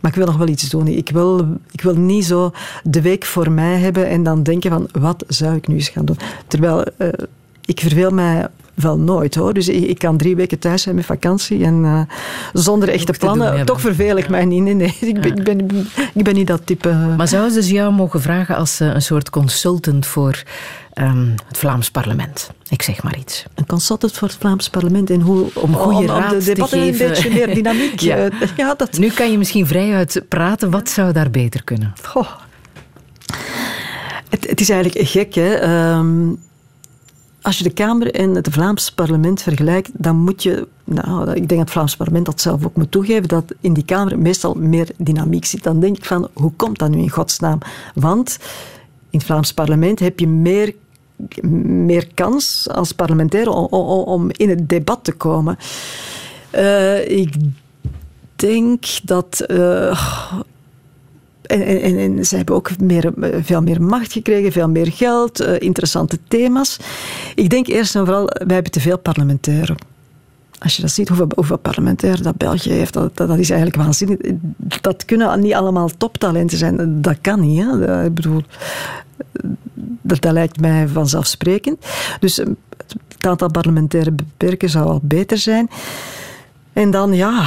Speaker 4: Maar ik wil nog wel iets doen. Ik wil, ik wil niet zo de week voor mij hebben en dan denken van wat zou ik nu eens gaan doen. Terwijl eh, ik verveel mij wel nooit hoor. Dus ik, ik kan drie weken thuis zijn met vakantie en eh, zonder echte plannen. Toch verveel ik mij niet. Nee, nee. Ik, ben, ik, ben, ik ben niet dat type.
Speaker 3: Maar zouden ze dus jou mogen vragen als eh, een soort consultant voor ehm, het Vlaams parlement? Ik zeg maar iets.
Speaker 4: Een consultant voor het Vlaams parlement en hoe
Speaker 3: Om goede raad
Speaker 4: de
Speaker 3: te
Speaker 4: debatten
Speaker 3: geven.
Speaker 4: een beetje meer dynamiek.
Speaker 3: Ja.
Speaker 4: eh, ja, dat,
Speaker 3: Nu kan je misschien vrijuit praten. Wat zou daar beter kunnen?
Speaker 4: Goh. Het, het is eigenlijk gek, hè. Ehm, als je de Kamer en het Vlaams parlement vergelijkt, dan moet je, nou, ik denk dat het Vlaams parlement dat zelf ook moet toegeven, dat in die Kamer meestal meer dynamiek zit. Dan denk ik van, hoe komt dat nu in godsnaam? Want in het Vlaams parlement heb je meer, meer kans als parlementair om, in het debat te komen. Uh, ik denk dat. Uh, en, en, ze hebben ook meer, veel meer macht gekregen, veel meer geld, uh, interessante thema's. Ik denk eerst en vooral, wij hebben te veel parlementairen. Als je dat ziet, hoeveel, hoeveel parlementair dat België heeft, dat, dat, is eigenlijk waanzinnig. Dat kunnen niet allemaal toptalenten zijn. Dat kan niet. Ik bedoel, dat, lijkt mij vanzelfsprekend. Dus het aantal parlementairen beperken zou al beter zijn. En dan, ja,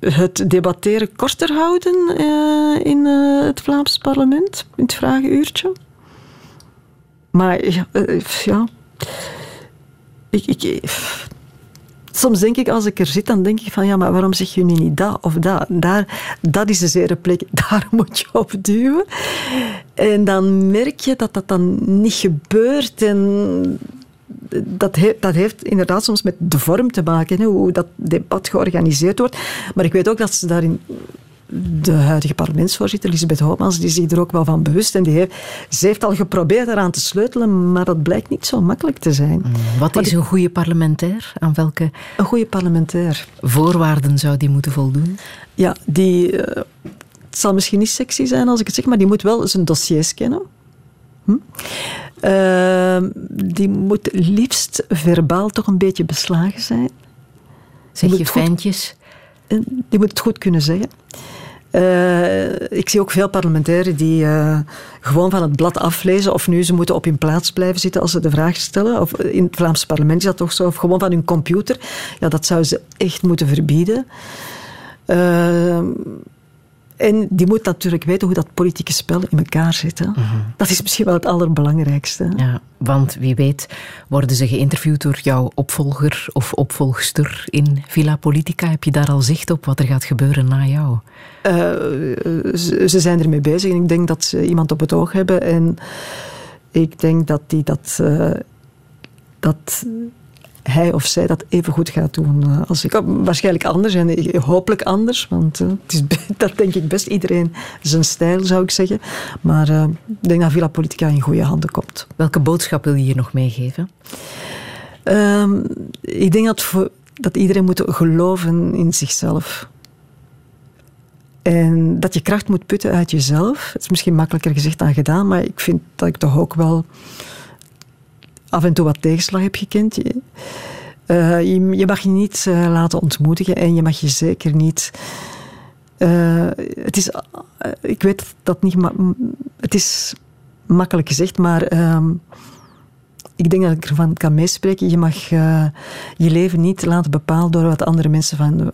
Speaker 4: het debatteren korter houden uh, in uh, het Vlaams parlement, in het vragenuurtje. Maar ja. Ik, ik, soms denk ik, als ik er zit, dan denk ik van ja, maar waarom zeg je nu niet dat of dat? Daar, dat is de zere plek, daar moet je op duwen. En dan merk je dat dat dan niet gebeurt en dat, dat heeft inderdaad soms met de vorm te maken, hoe dat debat georganiseerd wordt. Maar ik weet ook dat ze daarin de huidige parlementsvoorzitter, Elisabeth Hoopmans, die zich er ook wel van bewust. En die heeft, ze heeft al geprobeerd eraan te sleutelen, maar dat blijkt niet zo makkelijk te zijn. Mm,
Speaker 3: wat is een goede parlementair? Aan welke
Speaker 4: een goede parlementair.
Speaker 3: voorwaarden zou die moeten voldoen?
Speaker 4: Ja, die, uh, het zal misschien niet sexy zijn als ik het zeg, maar die moet wel zijn dossiers kennen. Hm? Uh, die moet liefst verbaal toch een beetje beslagen zijn.
Speaker 3: Zeg je fijntjes?
Speaker 4: Die moet het goed kunnen zeggen. Uh, ik zie ook veel parlementairen die uh, gewoon van het blad aflezen of nu ze moeten op hun plaats blijven zitten als ze de vraag stellen. Of in het Vlaamse parlement is dat toch zo. Of gewoon van hun computer. Ja, dat zou ze echt moeten verbieden. Uh, en die moet natuurlijk weten hoe dat politieke spel in elkaar zit. Hè. Mhm. Dat is misschien wel het allerbelangrijkste.
Speaker 3: Ja, want wie weet worden ze geïnterviewd door jouw opvolger of opvolgster in Villa Politica. Heb je daar al zicht op wat er gaat gebeuren na jou? Uh,
Speaker 4: ze, ze, zijn ermee bezig en ik denk dat ze iemand op het oog hebben. En ik denk dat die dat... Uh, dat hij of zij dat even goed gaat doen eh, als ik. Waarschijnlijk anders en hopelijk anders, want uh, het is, dat denk ik best iedereen zijn stijl, zou ik zeggen. Maar uh, ik denk dat Villa Politica in goede handen komt.
Speaker 3: Welke boodschap wil je hier nog meegeven?
Speaker 4: Uh, ik denk dat, voor, dat iedereen moet geloven in zichzelf. En dat je kracht moet putten uit jezelf. Het is misschien makkelijker gezegd dan gedaan, maar ik vind dat ik toch ook wel af en toe wat tegenslag heb gekend. Je, uh, je, mag je niet uh, laten ontmoedigen en je mag je zeker niet. Uh, het is, ik weet dat niet, maar het is makkelijk gezegd, maar ehm, ik denk dat ik ervan kan meespreken. Je mag je leven niet laten bepalen door wat andere mensen van,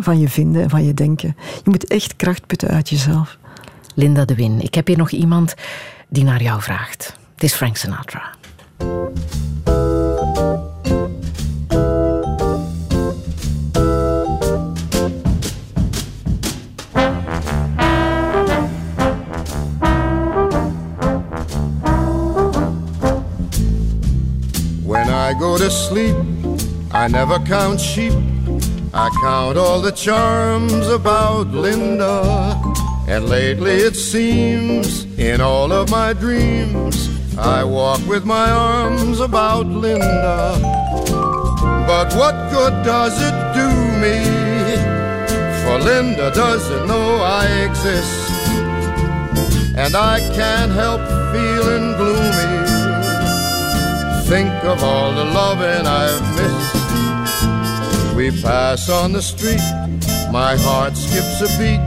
Speaker 4: van je vinden en van je denken. Je moet echt kracht putten uit jezelf.
Speaker 3: Linda de Win, ik heb hier nog iemand die naar jou vraagt. Het is Frank Sinatra.
Speaker 2: When I go to sleep, I never count sheep. I count all the charms about Linda. And lately it seems, in all of my dreams, I walk with my arms about Linda. But what good does it do me? For Linda doesn't know I exist. And I can't help feeling gloomy. Think of all the loving I've missed. We pass on the street, my heart skips a beat.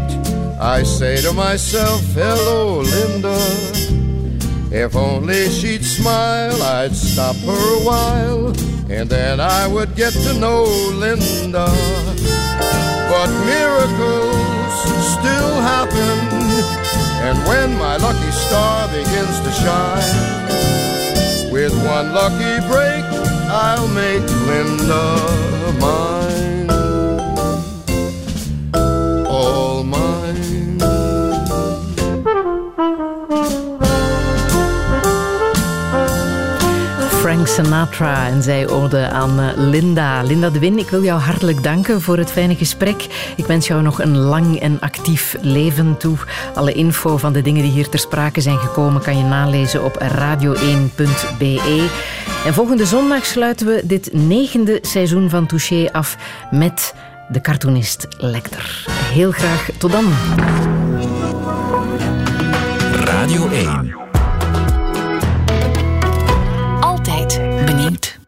Speaker 2: I say to myself, hello, Linda. If only she'd smile, I'd stop her a while, and then I would get to know Linda. But miracles still happen, and when my lucky star begins to shine, with one lucky break, I'll make Linda mine.
Speaker 3: Sinatra en zij ode aan eh, Linda. Linda de Win, ik wil jou hartelijk danken voor het fijne gesprek. Ik wens jou nog een lang en actief leven toe. Alle info van de dingen die hier ter sprake zijn gekomen kan je nalezen op radio1.be. En volgende zondag sluiten we dit negende seizoen van Touché af met de cartoonist Lecter. Heel graag tot dan.
Speaker 1: Radio 1. niet.